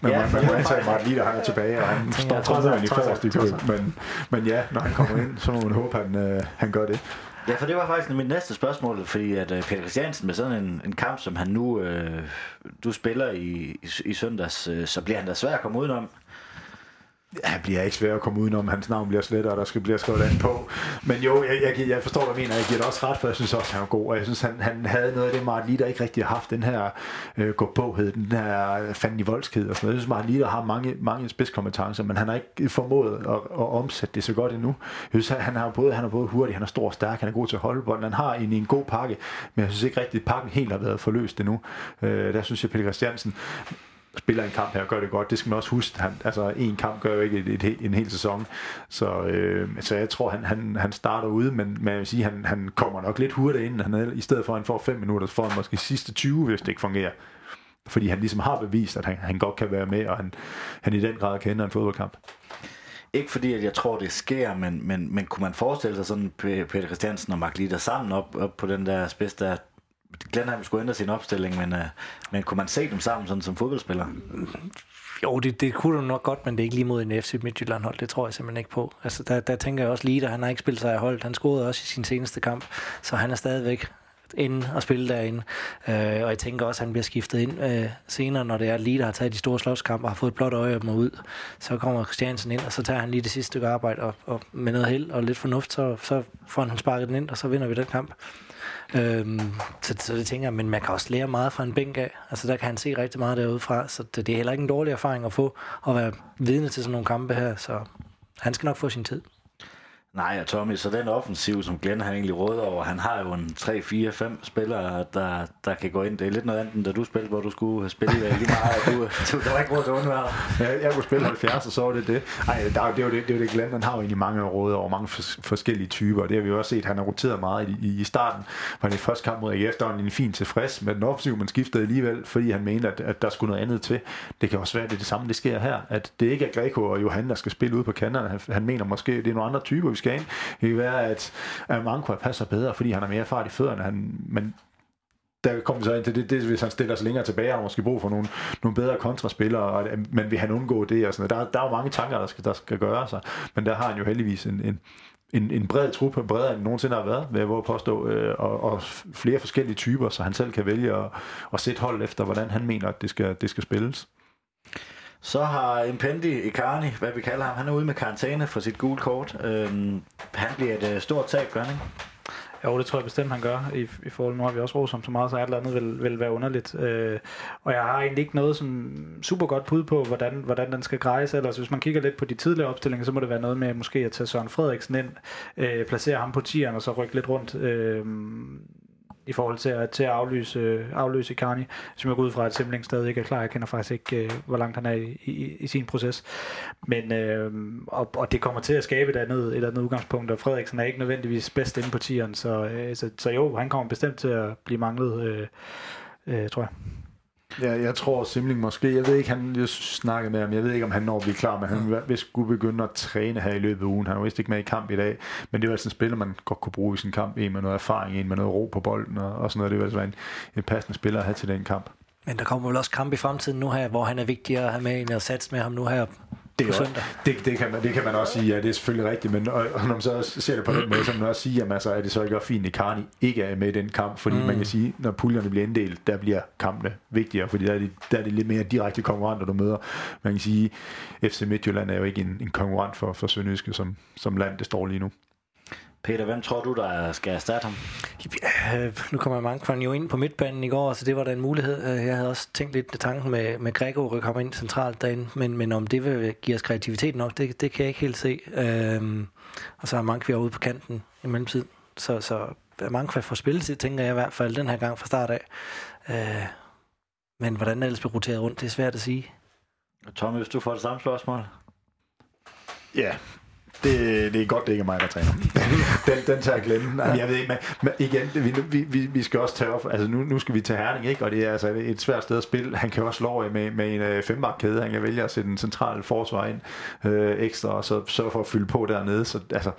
Men Ja, man, man må antage, Martin Lider, han er tilbage, og han står trods alt, i forrest i køb. Men, men ja, når han kommer ind, så må man håbe, han, øh, han gør det. Ja, for det var faktisk mit næste spørgsmål, fordi at øh, Peter Christiansen med sådan en, en kamp, som han nu øh, du spiller i, i, i søndags, øh, så bliver han da svær at komme udenom. Han bliver ikke svær at komme udenom. Hans navn bliver slettet, og der skal blive skrevet andet på. Men jo, jeg, jeg, jeg forstår, hvad du mener. Jeg giver det også ret, for jeg synes også, han er god. Og jeg synes, han, han havde noget af det, Martin Litter ikke rigtig har haft. Den her øh, gå påhed, den her fanden i voldsked og sådan noget. Jeg synes, Martin Litter har mange, mange spidskompetencer, men han har ikke formået at, at omsætte det så godt endnu. Jeg synes, han har både, han er både hurtig, han er stor og stærk, han er god til at holde bolden. Han har en, en god pakke, men jeg synes ikke rigtigt, at pakken helt har været forløst endnu. Øh, der synes jeg, Peter Christiansen spiller en kamp her og gør det godt. Det skal man også huske. Han, altså, en kamp gør jo ikke et, et, et, en hel sæson. Så, øh, så jeg tror, han, han, han starter ude, men, men jeg vil sige, han, han kommer nok lidt hurtigt ind. Han er, I stedet for, at han får 5 minutter, så får han måske sidste 20, hvis det ikke fungerer. Fordi han ligesom har bevist, at han, han godt kan være med, og han, han i den grad kender en fodboldkamp. Ikke fordi, at jeg tror, det sker, men, men, men kunne man forestille sig sådan Peter Christiansen og Mark Litter sammen op, op på den der spids der? Glenheim skulle ændre sin opstilling, men, øh, men kunne man se dem sammen sådan som fodboldspillere? Jo, det, det kunne du nok godt, men det er ikke lige mod en FC Midtjylland hold. Det tror jeg simpelthen ikke på. Altså, der, der tænker jeg også lige, at han har ikke spillet sig i holdet. Han scorede også i sin seneste kamp, så han er stadigvæk inde og spille derinde. Øh, og jeg tænker også, at han bliver skiftet ind øh, senere, når det er lige, der har taget de store slåskampe og har fået et blåt øje mig ud. Så kommer Christiansen ind, og så tager han lige det sidste stykke arbejde, og, og med noget held og lidt fornuft, så, så får han sparket den ind, og så vinder vi den kamp. Øhm, så, så det tænker jeg, men man kan også lære meget fra en bænk af. Altså der kan han se rigtig meget derudefra, så det, det er heller ikke en dårlig erfaring at få, at være vidne til sådan nogle kampe her, så han skal nok få sin tid. Nej, og Tommy, så den offensiv, som Glenn har egentlig råd over, han har jo en 3, 4, 5 spillere, der, der kan gå ind. Det er lidt noget andet, end da du spillede, hvor du skulle spille lige meget. Du, du, der var ikke råd til undvære. Ja, jeg kunne spille 70, og så var det det. Ej, der, det, var det, det var det Glenn, han har jo egentlig mange råd over mange forskellige typer, og det har vi jo også set. Han har roteret meget i, i, starten. Var det første kamp mod AGF, der var en fin tilfreds med den offensiv, man skiftede alligevel, fordi han mente, at, at der skulle noget andet til. Det kan også være, at det er det samme, det sker her. At det ikke er Greco og Johan, der skal spille ud på kanterne. Han, han mener måske, at det er nogle andre typer, Skagen. Det kan være, at, at Manko passer bedre, fordi han har mere fart i fødderne. Han, men der kommer vi så ind til det, det, hvis han stiller sig længere tilbage, og måske brug for nogle, nogle bedre kontraspillere, og, men vil han undgå det? Og sådan der, der er jo mange tanker, der skal, der skal gøre sig, men der har han jo heldigvis en, en, en, en bred trup, bredere end nogensinde har været, vil jeg våge påstå, øh, og, og flere forskellige typer, så han selv kan vælge at, at sætte hold efter, hvordan han mener, at det skal, det skal spilles. Så har Impendi Icarni, hvad vi kalder ham, han er ude med karantæne for sit gule kort. Øhm, han bliver et øh, stort tab, gør han ikke? Jo, det tror jeg bestemt, han gør. I, i forhold nu har vi også roset ham så meget, så et eller andet vil, vil være underligt. Øh, og jeg har egentlig ikke noget som super godt bud på, hvordan, hvordan den skal grejes. Ellers hvis man kigger lidt på de tidligere opstillinger, så må det være noget med måske at tage Søren Frederiksen ind, øh, placere ham på tieren og så rykke lidt rundt. Øh, i forhold til at, til at aflyse, aflyse Carney, som jeg går ud fra, at Simling stadig ikke er klar. Jeg kender faktisk ikke, øh, hvor langt han er i, i, i sin proces. Men, øh, og, og det kommer til at skabe et andet, et andet udgangspunkt, og Frederiksen er ikke nødvendigvis bedst inde på tieren, så, øh, så, så jo, han kommer bestemt til at blive manglet, øh, øh, tror jeg. Ja, jeg tror Simling måske, jeg ved ikke, han jeg snakkede med ham, jeg ved ikke, om han når at blive klar, men han hvis skulle begynde at træne her i løbet af ugen. Han er vist ikke med i kamp i dag, men det er altså en spiller, man godt kunne bruge i sin kamp, en med noget erfaring, en med noget ro på bolden og, og sådan noget. Det vil altså en, en passende spiller at have til den kamp. Men der kommer vel også kamp i fremtiden nu her, hvor han er vigtigere at have med end at satse med ham nu her det, søndag. Det, det, kan man, det kan man også sige, ja, det er selvfølgelig rigtigt, men og, og når man så ser det på den måde, så man også sige, at altså, er det så ikke også fint, at Karni ikke er med i den kamp, fordi mm. man kan sige, når puljerne bliver inddelt, der bliver kampene vigtigere, fordi der er, det, der er det lidt mere direkte konkurrenter, du møder. Man kan sige, FC Midtjylland er jo ikke en, en konkurrent for, for Sønderjyske som, som land, det står lige nu. Peter, hvem tror du, der skal erstatte ham? Øh, nu kommer Mankman jo ind på midtbanen i går, så det var da en mulighed. Øh, jeg havde også tænkt lidt tanken med, med Grego rykke ham ind centralt derinde, men, men om det vil give os kreativitet nok, det, det kan jeg ikke helt se. Øh, og så har Mankvi ude på kanten i mellemtiden. Så, så Mankvi får spilletid, tænker jeg i hvert fald den her gang fra start af. Øh, men hvordan det ellers bliver roteret rundt, det er svært at sige. Tommy, hvis du får det samme spørgsmål? Ja, det, det er godt, det ikke er mig, der træner. [LAUGHS] den, den tager jeg glemme. Jeg ved ikke, men, men igen, vi, vi, vi skal også tage op, altså nu, nu skal vi til Herning, ikke? og det er altså et svært sted at spille. Han kan også slå med, med en øh, fembakkæde. Han kan vælge at sætte en central forsvar ind øh, ekstra, og så sørge for at fylde på dernede. Så altså,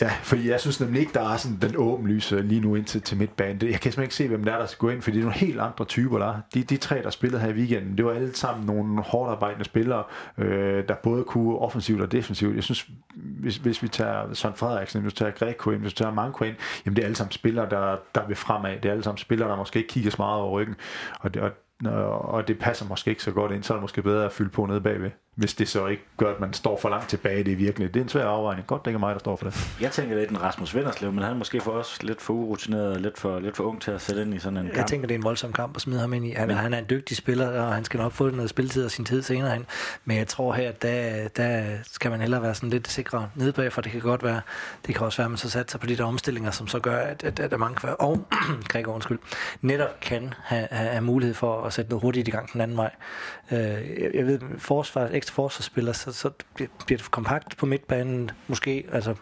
Ja, fordi jeg synes nemlig ikke, der er sådan den åbenlyse øh, lige nu ind til, til midtbanen. Jeg kan simpelthen ikke se, hvem der er, der skal gå ind, fordi det er nogle helt andre typer, der er. De, de tre, der spillede her i weekenden, det var alle sammen nogle hårdt arbejdende spillere, øh, der både kunne offensivt og defensivt. Jeg synes, hvis, hvis vi tager Søren Frederiksen, hvis vi tager Greco ind, hvis vi tager Manko ind, jamen det er alle sammen spillere, der, der vil fremad. Det er alle sammen spillere, der måske ikke kigger så meget over ryggen. Og det, og, og det passer måske ikke så godt ind, så er det måske bedre at fylde på nede bagved hvis det så ikke gør, at man står for langt tilbage. Det er virkelig det er en svær afvejning. Godt, det ikke er mig, der står for det. Jeg tænker lidt en Rasmus Vinderslev, men han er måske for os lidt for urutineret, lidt for, lidt for ung til at sætte ind i sådan en jeg kamp. Jeg tænker, det er en voldsom kamp at smide ham ind i. Han, men, han er en dygtig spiller, og han skal nok få noget spilletid og sin tid senere hen. Men jeg tror her, der, der skal man hellere være sådan lidt sikrere nede bag, for det kan godt være, det kan også være, at man så satser sig på de der omstillinger, som så gør, at, at, at mange og [CLEARS THROAT] Gregor, undskyld, netop kan have, have, mulighed for at sætte noget hurtigt i gang den anden vej. Øh, jeg, ved, forsvar, ekstra forsvarsspiller, så, så bliver det kompakt på midtbanen, måske. Altså,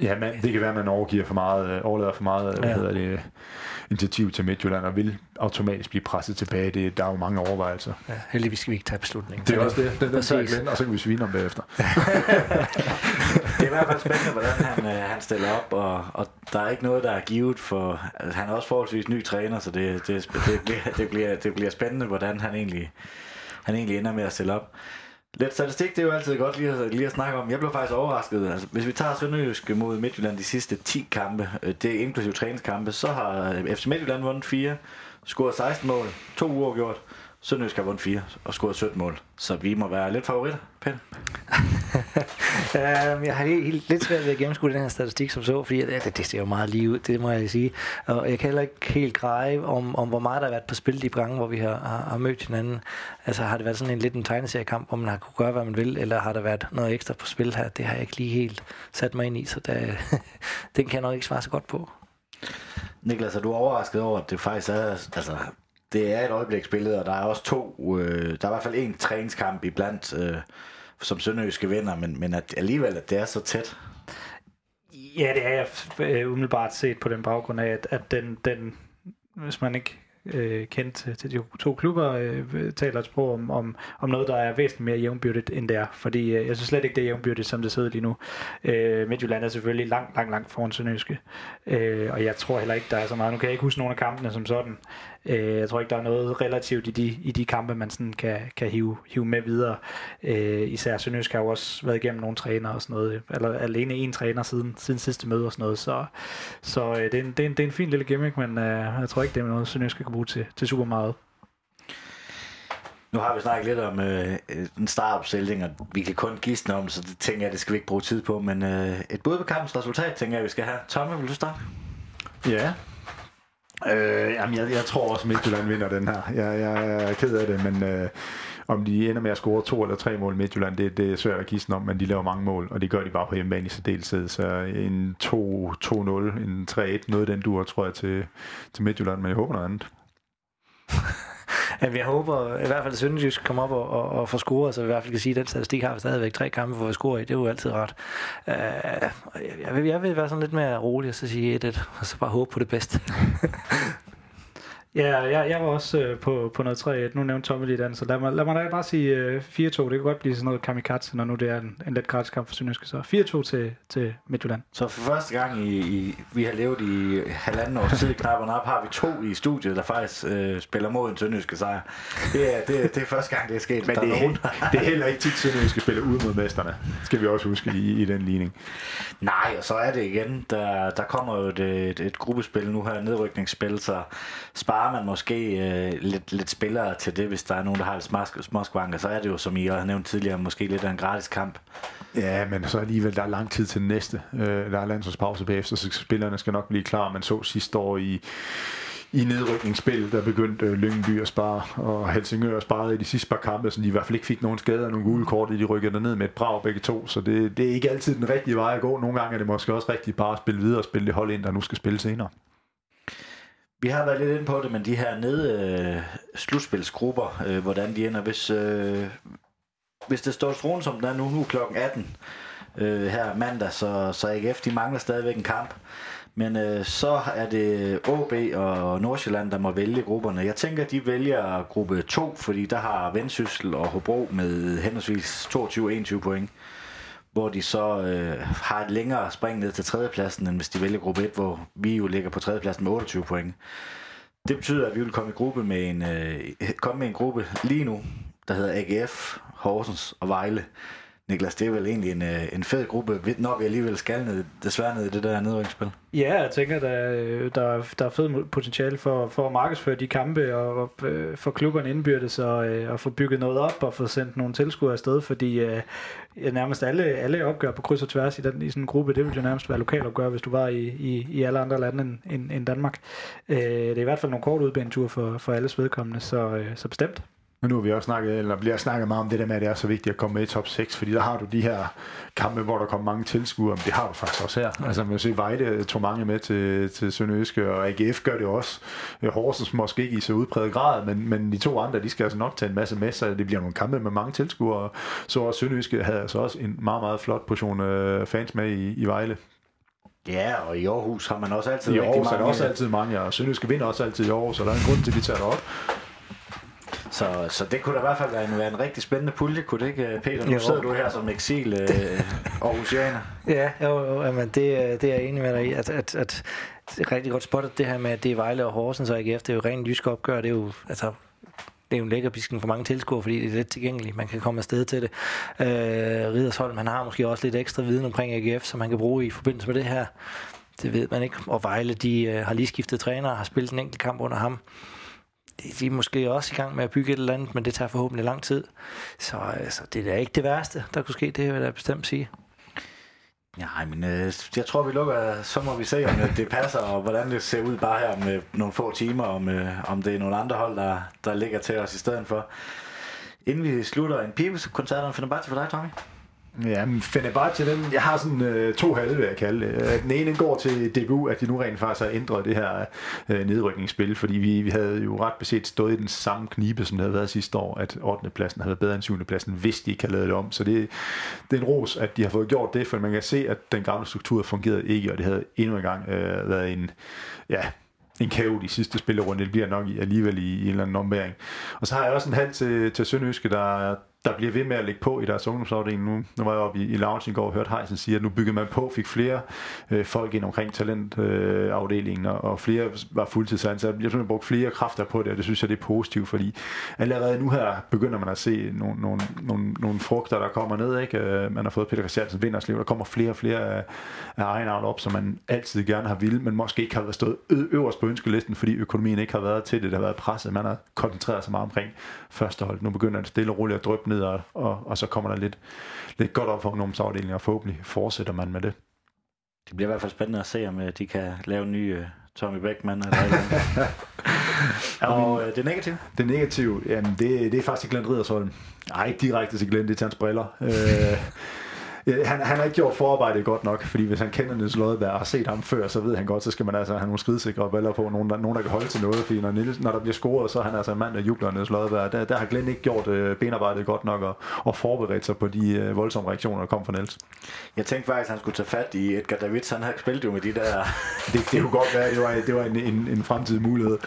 Ja, men det kan være, at man overgiver for meget, øh, overlader for meget ja. hvad hedder det, initiativ til Midtjylland, og vil automatisk blive presset tilbage. Det, der er jo mange overvejelser. Ja, heldigvis skal vi ikke tage beslutningen. Det er også det. Den, den tager jeg og så kan vi svine om bagefter. [LAUGHS] det er i hvert fald spændende, hvordan han, øh, han stiller op, og, og der er ikke noget, der er givet for... Altså, han er også forholdsvis ny træner, så det, det, det, bliver, det, bliver, det bliver spændende, hvordan han egentlig, han egentlig ender med at stille op. Lidt statistik, det er jo altid godt lige at, lige at snakke om. Jeg blev faktisk overrasket. Altså, hvis vi tager Sønderjysk mod Midtjylland de sidste 10 kampe, øh, det er inklusive træningskampe, så har øh, FC Midtjylland vundet 4, scoret 16 mål, to uger gjort. Sønderjysk har vundet 4 og scoret 17 mål. Så vi må være lidt favoritter, Peter. um, [LAUGHS] jeg har helt, lidt svært ved at gennemskue den her statistik som så, fordi det, det ser jo meget lige ud, det må jeg sige. Og jeg kan heller ikke helt greje om, om hvor meget der har været på spil de gange, hvor vi har, har, har mødt hinanden. Altså har det været sådan en lidt en tegneseriekamp, hvor man har kunne gøre, hvad man vil, eller har der været noget ekstra på spil her? Det har jeg ikke lige helt sat mig ind i, så der, [LAUGHS] den kan jeg nok ikke svare så godt på. Niklas, er du overrasket over, at det faktisk er, altså, det er et øjebliksbillede, og der er også to, øh, der er i hvert fald en træningskamp iblandt, øh, som Sønderjyske vinder, men, men at alligevel, at det er så tæt. Ja, det er jeg øh, umiddelbart set på den baggrund af, at, at den, den, hvis man ikke øh, kendt til, til de to klubber, øh, taler et sprog om, om, om noget, der er væsentligt mere jævnbyrdigt, end det er. Fordi øh, jeg synes slet ikke, det er jævnbyrdigt, som det sidder lige nu. Øh, Midtjylland er selvfølgelig langt, langt, langt foran Sønderjyske. Øh, og jeg tror heller ikke, der er så meget. Nu kan jeg ikke huske nogle af kampene som sådan. Øh, jeg tror ikke, der er noget relativt i de, i de kampe, man sådan kan, kan hive, hive med videre. Øh, især Sønderjysk har jo også været igennem nogle træner og sådan noget. Eller alene en træner siden, siden sidste møde og sådan noget. Så, så øh, det, er en, det, er en, det er en fin lille gimmick, men øh, jeg tror ikke, det er noget, Sønderjysk kan bruge til, til super meget. Nu har vi snakket lidt om øh, en startopstilling, og vi kan kun gisne om, så det tænker jeg, det skal vi ikke bruge tid på. Men øh, et bud på kampens resultat, tænker jeg, vi skal have. Tommy, vil du starte? Ja. Øh, jamen, jeg, jeg tror også, Midtjylland vinder den her. Jeg, jeg jeg er ked af det, men øh, om de ender med at score to eller tre mål Midtjylland, det, det er svært at gisne om, men de laver mange mål, og det gør de bare på hjemmebane i særdeleshed. Så en 2-2-0, en 3-1, noget af den duer, tror jeg, til, til Midtjylland, men jeg håber noget andet. [LAUGHS] Jamen, jeg håber i hvert fald, at Sønderjysk kommer op og, og, og får scoret, så vi i hvert fald kan sige, at den statistik har vi stadigvæk tre kampe, hvor vi scorer i. Det er jo altid ret. Uh, øh, jeg, vil, jeg vil være sådan lidt mere rolig og så sige 1-1, og så bare håbe på det bedste. [LAUGHS] Ja, jeg, jeg var også øh, på, på noget 3-1. Nu nævnte Tommy lige den, så lad mig, lad mig da bare sige øh, 4-2. Det kan godt blive sådan noget kamikaze, når nu det er en, en let gratis kamp for Sønderjyske. Så 4-2 til, til Midtjylland. Så for første gang, i, i, vi har levet i halvanden års tid, knap og nap, har vi to i studiet, der faktisk øh, spiller mod en Sønderjyske sejr. Det er, det, det er første gang, det er sket. Men det er, nogen, det er heller ikke tit, Sønderjyske spiller ud mod mesterne. Skal vi også huske i, i den ligning. Nej, og så er det igen, der, der kommer jo et, et, et gruppespil nu her, nedrykningsspil, så sparer man måske øh, lidt, lidt spillere til det, hvis der er nogen, der har lidt små, små skvanker, så er det jo, som I har nævnt tidligere, måske lidt af en gratis kamp. Ja, men så alligevel, der er lang tid til næste. Øh, der er landsholdspause bagefter, så spillerne skal nok blive klar. Man så sidste år i, i nedrykningsspil, der begyndte øh, Lyngby at spare, og Helsingør sparede i de sidste par kampe, så de i hvert fald ikke fik nogen skader og nogle gule kort, de rykkede ned med et brag begge to, så det, det er ikke altid den rigtige vej at gå. Nogle gange er det måske også rigtigt bare at spille videre og spille det hold ind, der nu skal spille senere. Vi har været lidt inde på det, men de her nede øh, slutspilsgrupper, øh, hvordan de ender, hvis, øh, hvis det står strålen som den er nu, nu klokken 18 øh, her mandag, så, så AGF de mangler stadigvæk en kamp. Men øh, så er det OB og Nordsjælland, der må vælge grupperne. Jeg tænker, de vælger gruppe 2, fordi der har Vendsyssel og Hobro med henholdsvis 22-21 point. Hvor de så øh, har et længere spring ned til tredjepladsen, end hvis de vælger gruppe 1, hvor vi jo ligger på tredjepladsen med 28 point. Det betyder, at vi vil komme i gruppe med en, øh, komme med en gruppe lige nu, der hedder AGF, Horsens og Vejle. Niklas, det er vel egentlig en, øh, en fed gruppe, når vi alligevel skal ned, desværre ned i det der nedrykningsspil. Ja, jeg tænker, der, øh, der, der er fed potentiale for, for at markedsføre de kampe og, og øh, for klubberne indbyrdes og, og få bygget noget op og få sendt nogle tilskuere afsted, fordi øh, nærmest alle, alle opgør på kryds og tværs i, den, i sådan en gruppe, det vil jo nærmest være lokalopgør, hvis du var i, i, i alle andre lande end, end, end Danmark. Øh, det er i hvert fald nogle kort udbaneture for, for alles vedkommende, så, øh, så bestemt. Men nu har vi også snakket, eller bliver snakket meget om det der med, at det er så vigtigt at komme med i top 6, fordi der har du de her kampe, hvor der kommer mange tilskuere, men det har du faktisk også her. Altså man se, Vejle tog mange med til, til Sønderjyske, og AGF gør det også. Horsens måske ikke i så udpræget grad, men, men de to andre, de skal altså nok tage en masse med, så det bliver nogle kampe med mange tilskuere. Så også Sønderjyske havde altså også en meget, meget flot portion øh, fans med i, i Vejle. Ja, og i Aarhus har man også altid I Aarhus er mange. der også altid mange, og Sønderjyske vinder også altid i Aarhus, så der er en grund til, at de tager det op. Så, så det kunne da i hvert fald være en, være en rigtig spændende pulje, kunne det ikke, Peter? Nu Jo. sidder du her som eksil øh, Aarhusianer. Ja, jo, jo, jamen, det, er- det er jeg enig med dig i, at, at, at det er rigtig godt spottet det her med, at det er Vejle og Horsens og AGF, det er jo rent jysk opgør, det er jo, altså, det er jo en lækker bisken for mange tilskuere, fordi det er let tilgængeligt. Man kan komme afsted til det. Øh, Ridersholm, han har måske også lidt ekstra viden omkring AGF, som man kan bruge i forbindelse med det her. Det ved man ikke. Og Vejle, de øh, har lige skiftet træner og har spillet en enkelt kamp under ham. De, er måske også i gang med at bygge et eller andet, men det tager forhåbentlig lang tid. Så altså, det er da ikke det værste, der kunne ske, det vil jeg da bestemt sige. Nej, men øh, jeg tror, vi lukker, så må vi se, om øh, det passer, og hvordan det ser ud bare her om øh, nogle få timer, om, øh, om det er nogle andre hold, der, der ligger til os i stedet for. Inden vi slutter en Pibes-koncert om Fenerbahce for dig, Tommy. Ja, mm, men Fenerbahce, den, jeg har sådan øh, to halve, vil jeg kalde det. Øh, den ene går til DBU, at de nu rent faktisk har ændret det her øh, nedrykningsspil, fordi vi, vi havde jo ret beset stået i den samme knibe, som det havde været sidste år, at 8. pladsen havde været bedre end 7. pladsen, hvis de ikke havde lavet det om. Så det, det er en ros, at de har fået gjort det, for man kan se, at den gamle struktur fungerede ikke, og det havde endnu en gang øh, været en, ja, en kaot i sidste spillerunde. Det bliver nok alligevel i, i en eller anden ombæring. Og så har jeg også en halv til, til Sønderjyske, der, der bliver ved med at lægge på i deres ungdomsafdeling nu. Nu var jeg oppe i, i lounge i går og hørte Heisen sige, at nu bygger man på, fik flere øh, folk ind omkring talentafdelingen, øh, og, og flere var fuldtidsansat. Jeg har brugt flere kræfter på det, og det synes jeg, det er positivt, fordi allerede nu her begynder man at se nogle, nogle, nogle, nogle frugter, der kommer ned. Ikke? Øh, man har fået Peter Christiansen Vinderslev, der kommer flere og flere af, af egen op, som man altid gerne har ville, men måske ikke har været stået øverst på ønskelisten, fordi økonomien ikke har været til det, der har været presset. Man har koncentreret sig meget omkring førstehold. Nu begynder det stille og roligt at dryppe ned, og, og, og så kommer der lidt, lidt godt op for ungdomsafdelingen, og forhåbentlig fortsætter man med det. Det bliver i hvert fald spændende at se, om øh, de kan lave en ny uh, Tommy Beckmann eller eller [LAUGHS] Og uh, det negative? Det negative, jamen det, det er faktisk Glenn Ridersholm. Nej, ikke direkte til Glenn, det er til hans briller. øh, han, han har ikke gjort forarbejdet godt nok, fordi hvis han kender Niels Lodberg og har set ham før, så ved han godt, så skal man altså have nogle skridsikre baller på, nogen der, nogen, der kan holde til noget, fordi når, Niels, når der bliver scoret, så er han altså en mand, der jubler Niels Lodberg. Der, der har Glenn ikke gjort øh, benarbejdet godt nok og, og forberedt sig på de øh, voldsomme reaktioner, der kom fra Niels. Jeg tænkte faktisk, at han skulle tage fat i Edgar Davids. Han havde spillet jo med de der... [LAUGHS] det, det kunne godt være, det var, det var en, en, en fremtidig mulighed.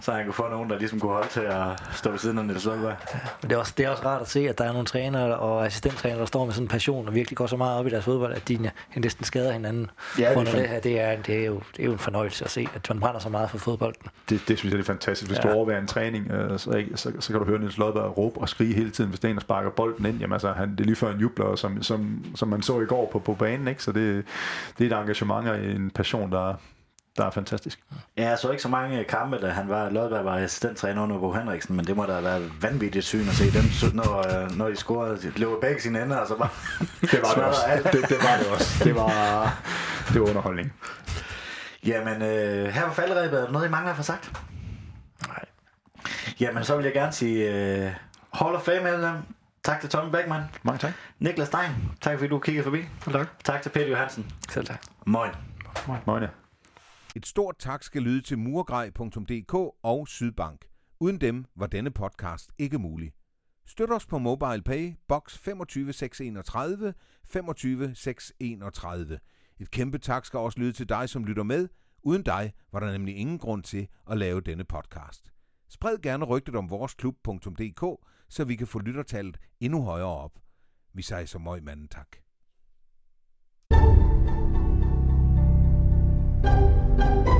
Så han kunne få nogen, der ligesom kunne holde til at stå ved siden af Niels Lodberg. Det er, også, det er også rart at se, at der er nogle trænere og assistenttræner, der står med sådan en passion og virkelig går så meget op i deres fodbold, at de næsten skader hinanden. Ja, det, det, her, det, er, det, er jo, det er jo en fornøjelse at se, at man brænder så meget for fodbolden. Det, det synes jeg det er fantastisk. Hvis ja. du overvejer en træning, øh, så, så, så, kan du høre Niels Lodberg råbe og skrige hele tiden, hvis det en, der sparker bolden ind. Jamen altså, han, det er lige før en jubler, som, som, som man så i går på, på banen. Ikke? Så det, det er et engagement og en passion, der, der er fantastisk. Ja, jeg så ikke så mange kampe, da han var, Lodberg var assistenttræner under Bo Henriksen, men det må da været vanvittigt syn at se dem, når, øh, når de scorede. De løber begge sine ender, og så bare [LAUGHS] det var det også. Det, det, var det også. [LAUGHS] Det var, det var underholdning. Jamen, øh, her på falderæbet, er der noget, I mangler at få sagt? Nej. Jamen, så vil jeg gerne sige uh, Hall of Fame medlem. Tak til Tommy Beckmann. Mange tak. Niklas Stein. Tak fordi du kiggede forbi. Tak. Tak til Peter Johansen. Selv tak. Moin. Moin. Moin. Et stort tak skal lyde til murgrej.dk og Sydbank. Uden dem var denne podcast ikke mulig. Støt os på MobilePay, box 25631, 25631. Et kæmpe tak skal også lyde til dig, som lytter med. Uden dig var der nemlig ingen grund til at lave denne podcast. Spred gerne rygtet om voresklub.dk, så vi kan få lyttertallet endnu højere op. Vi siger så møg manden tak. Bye.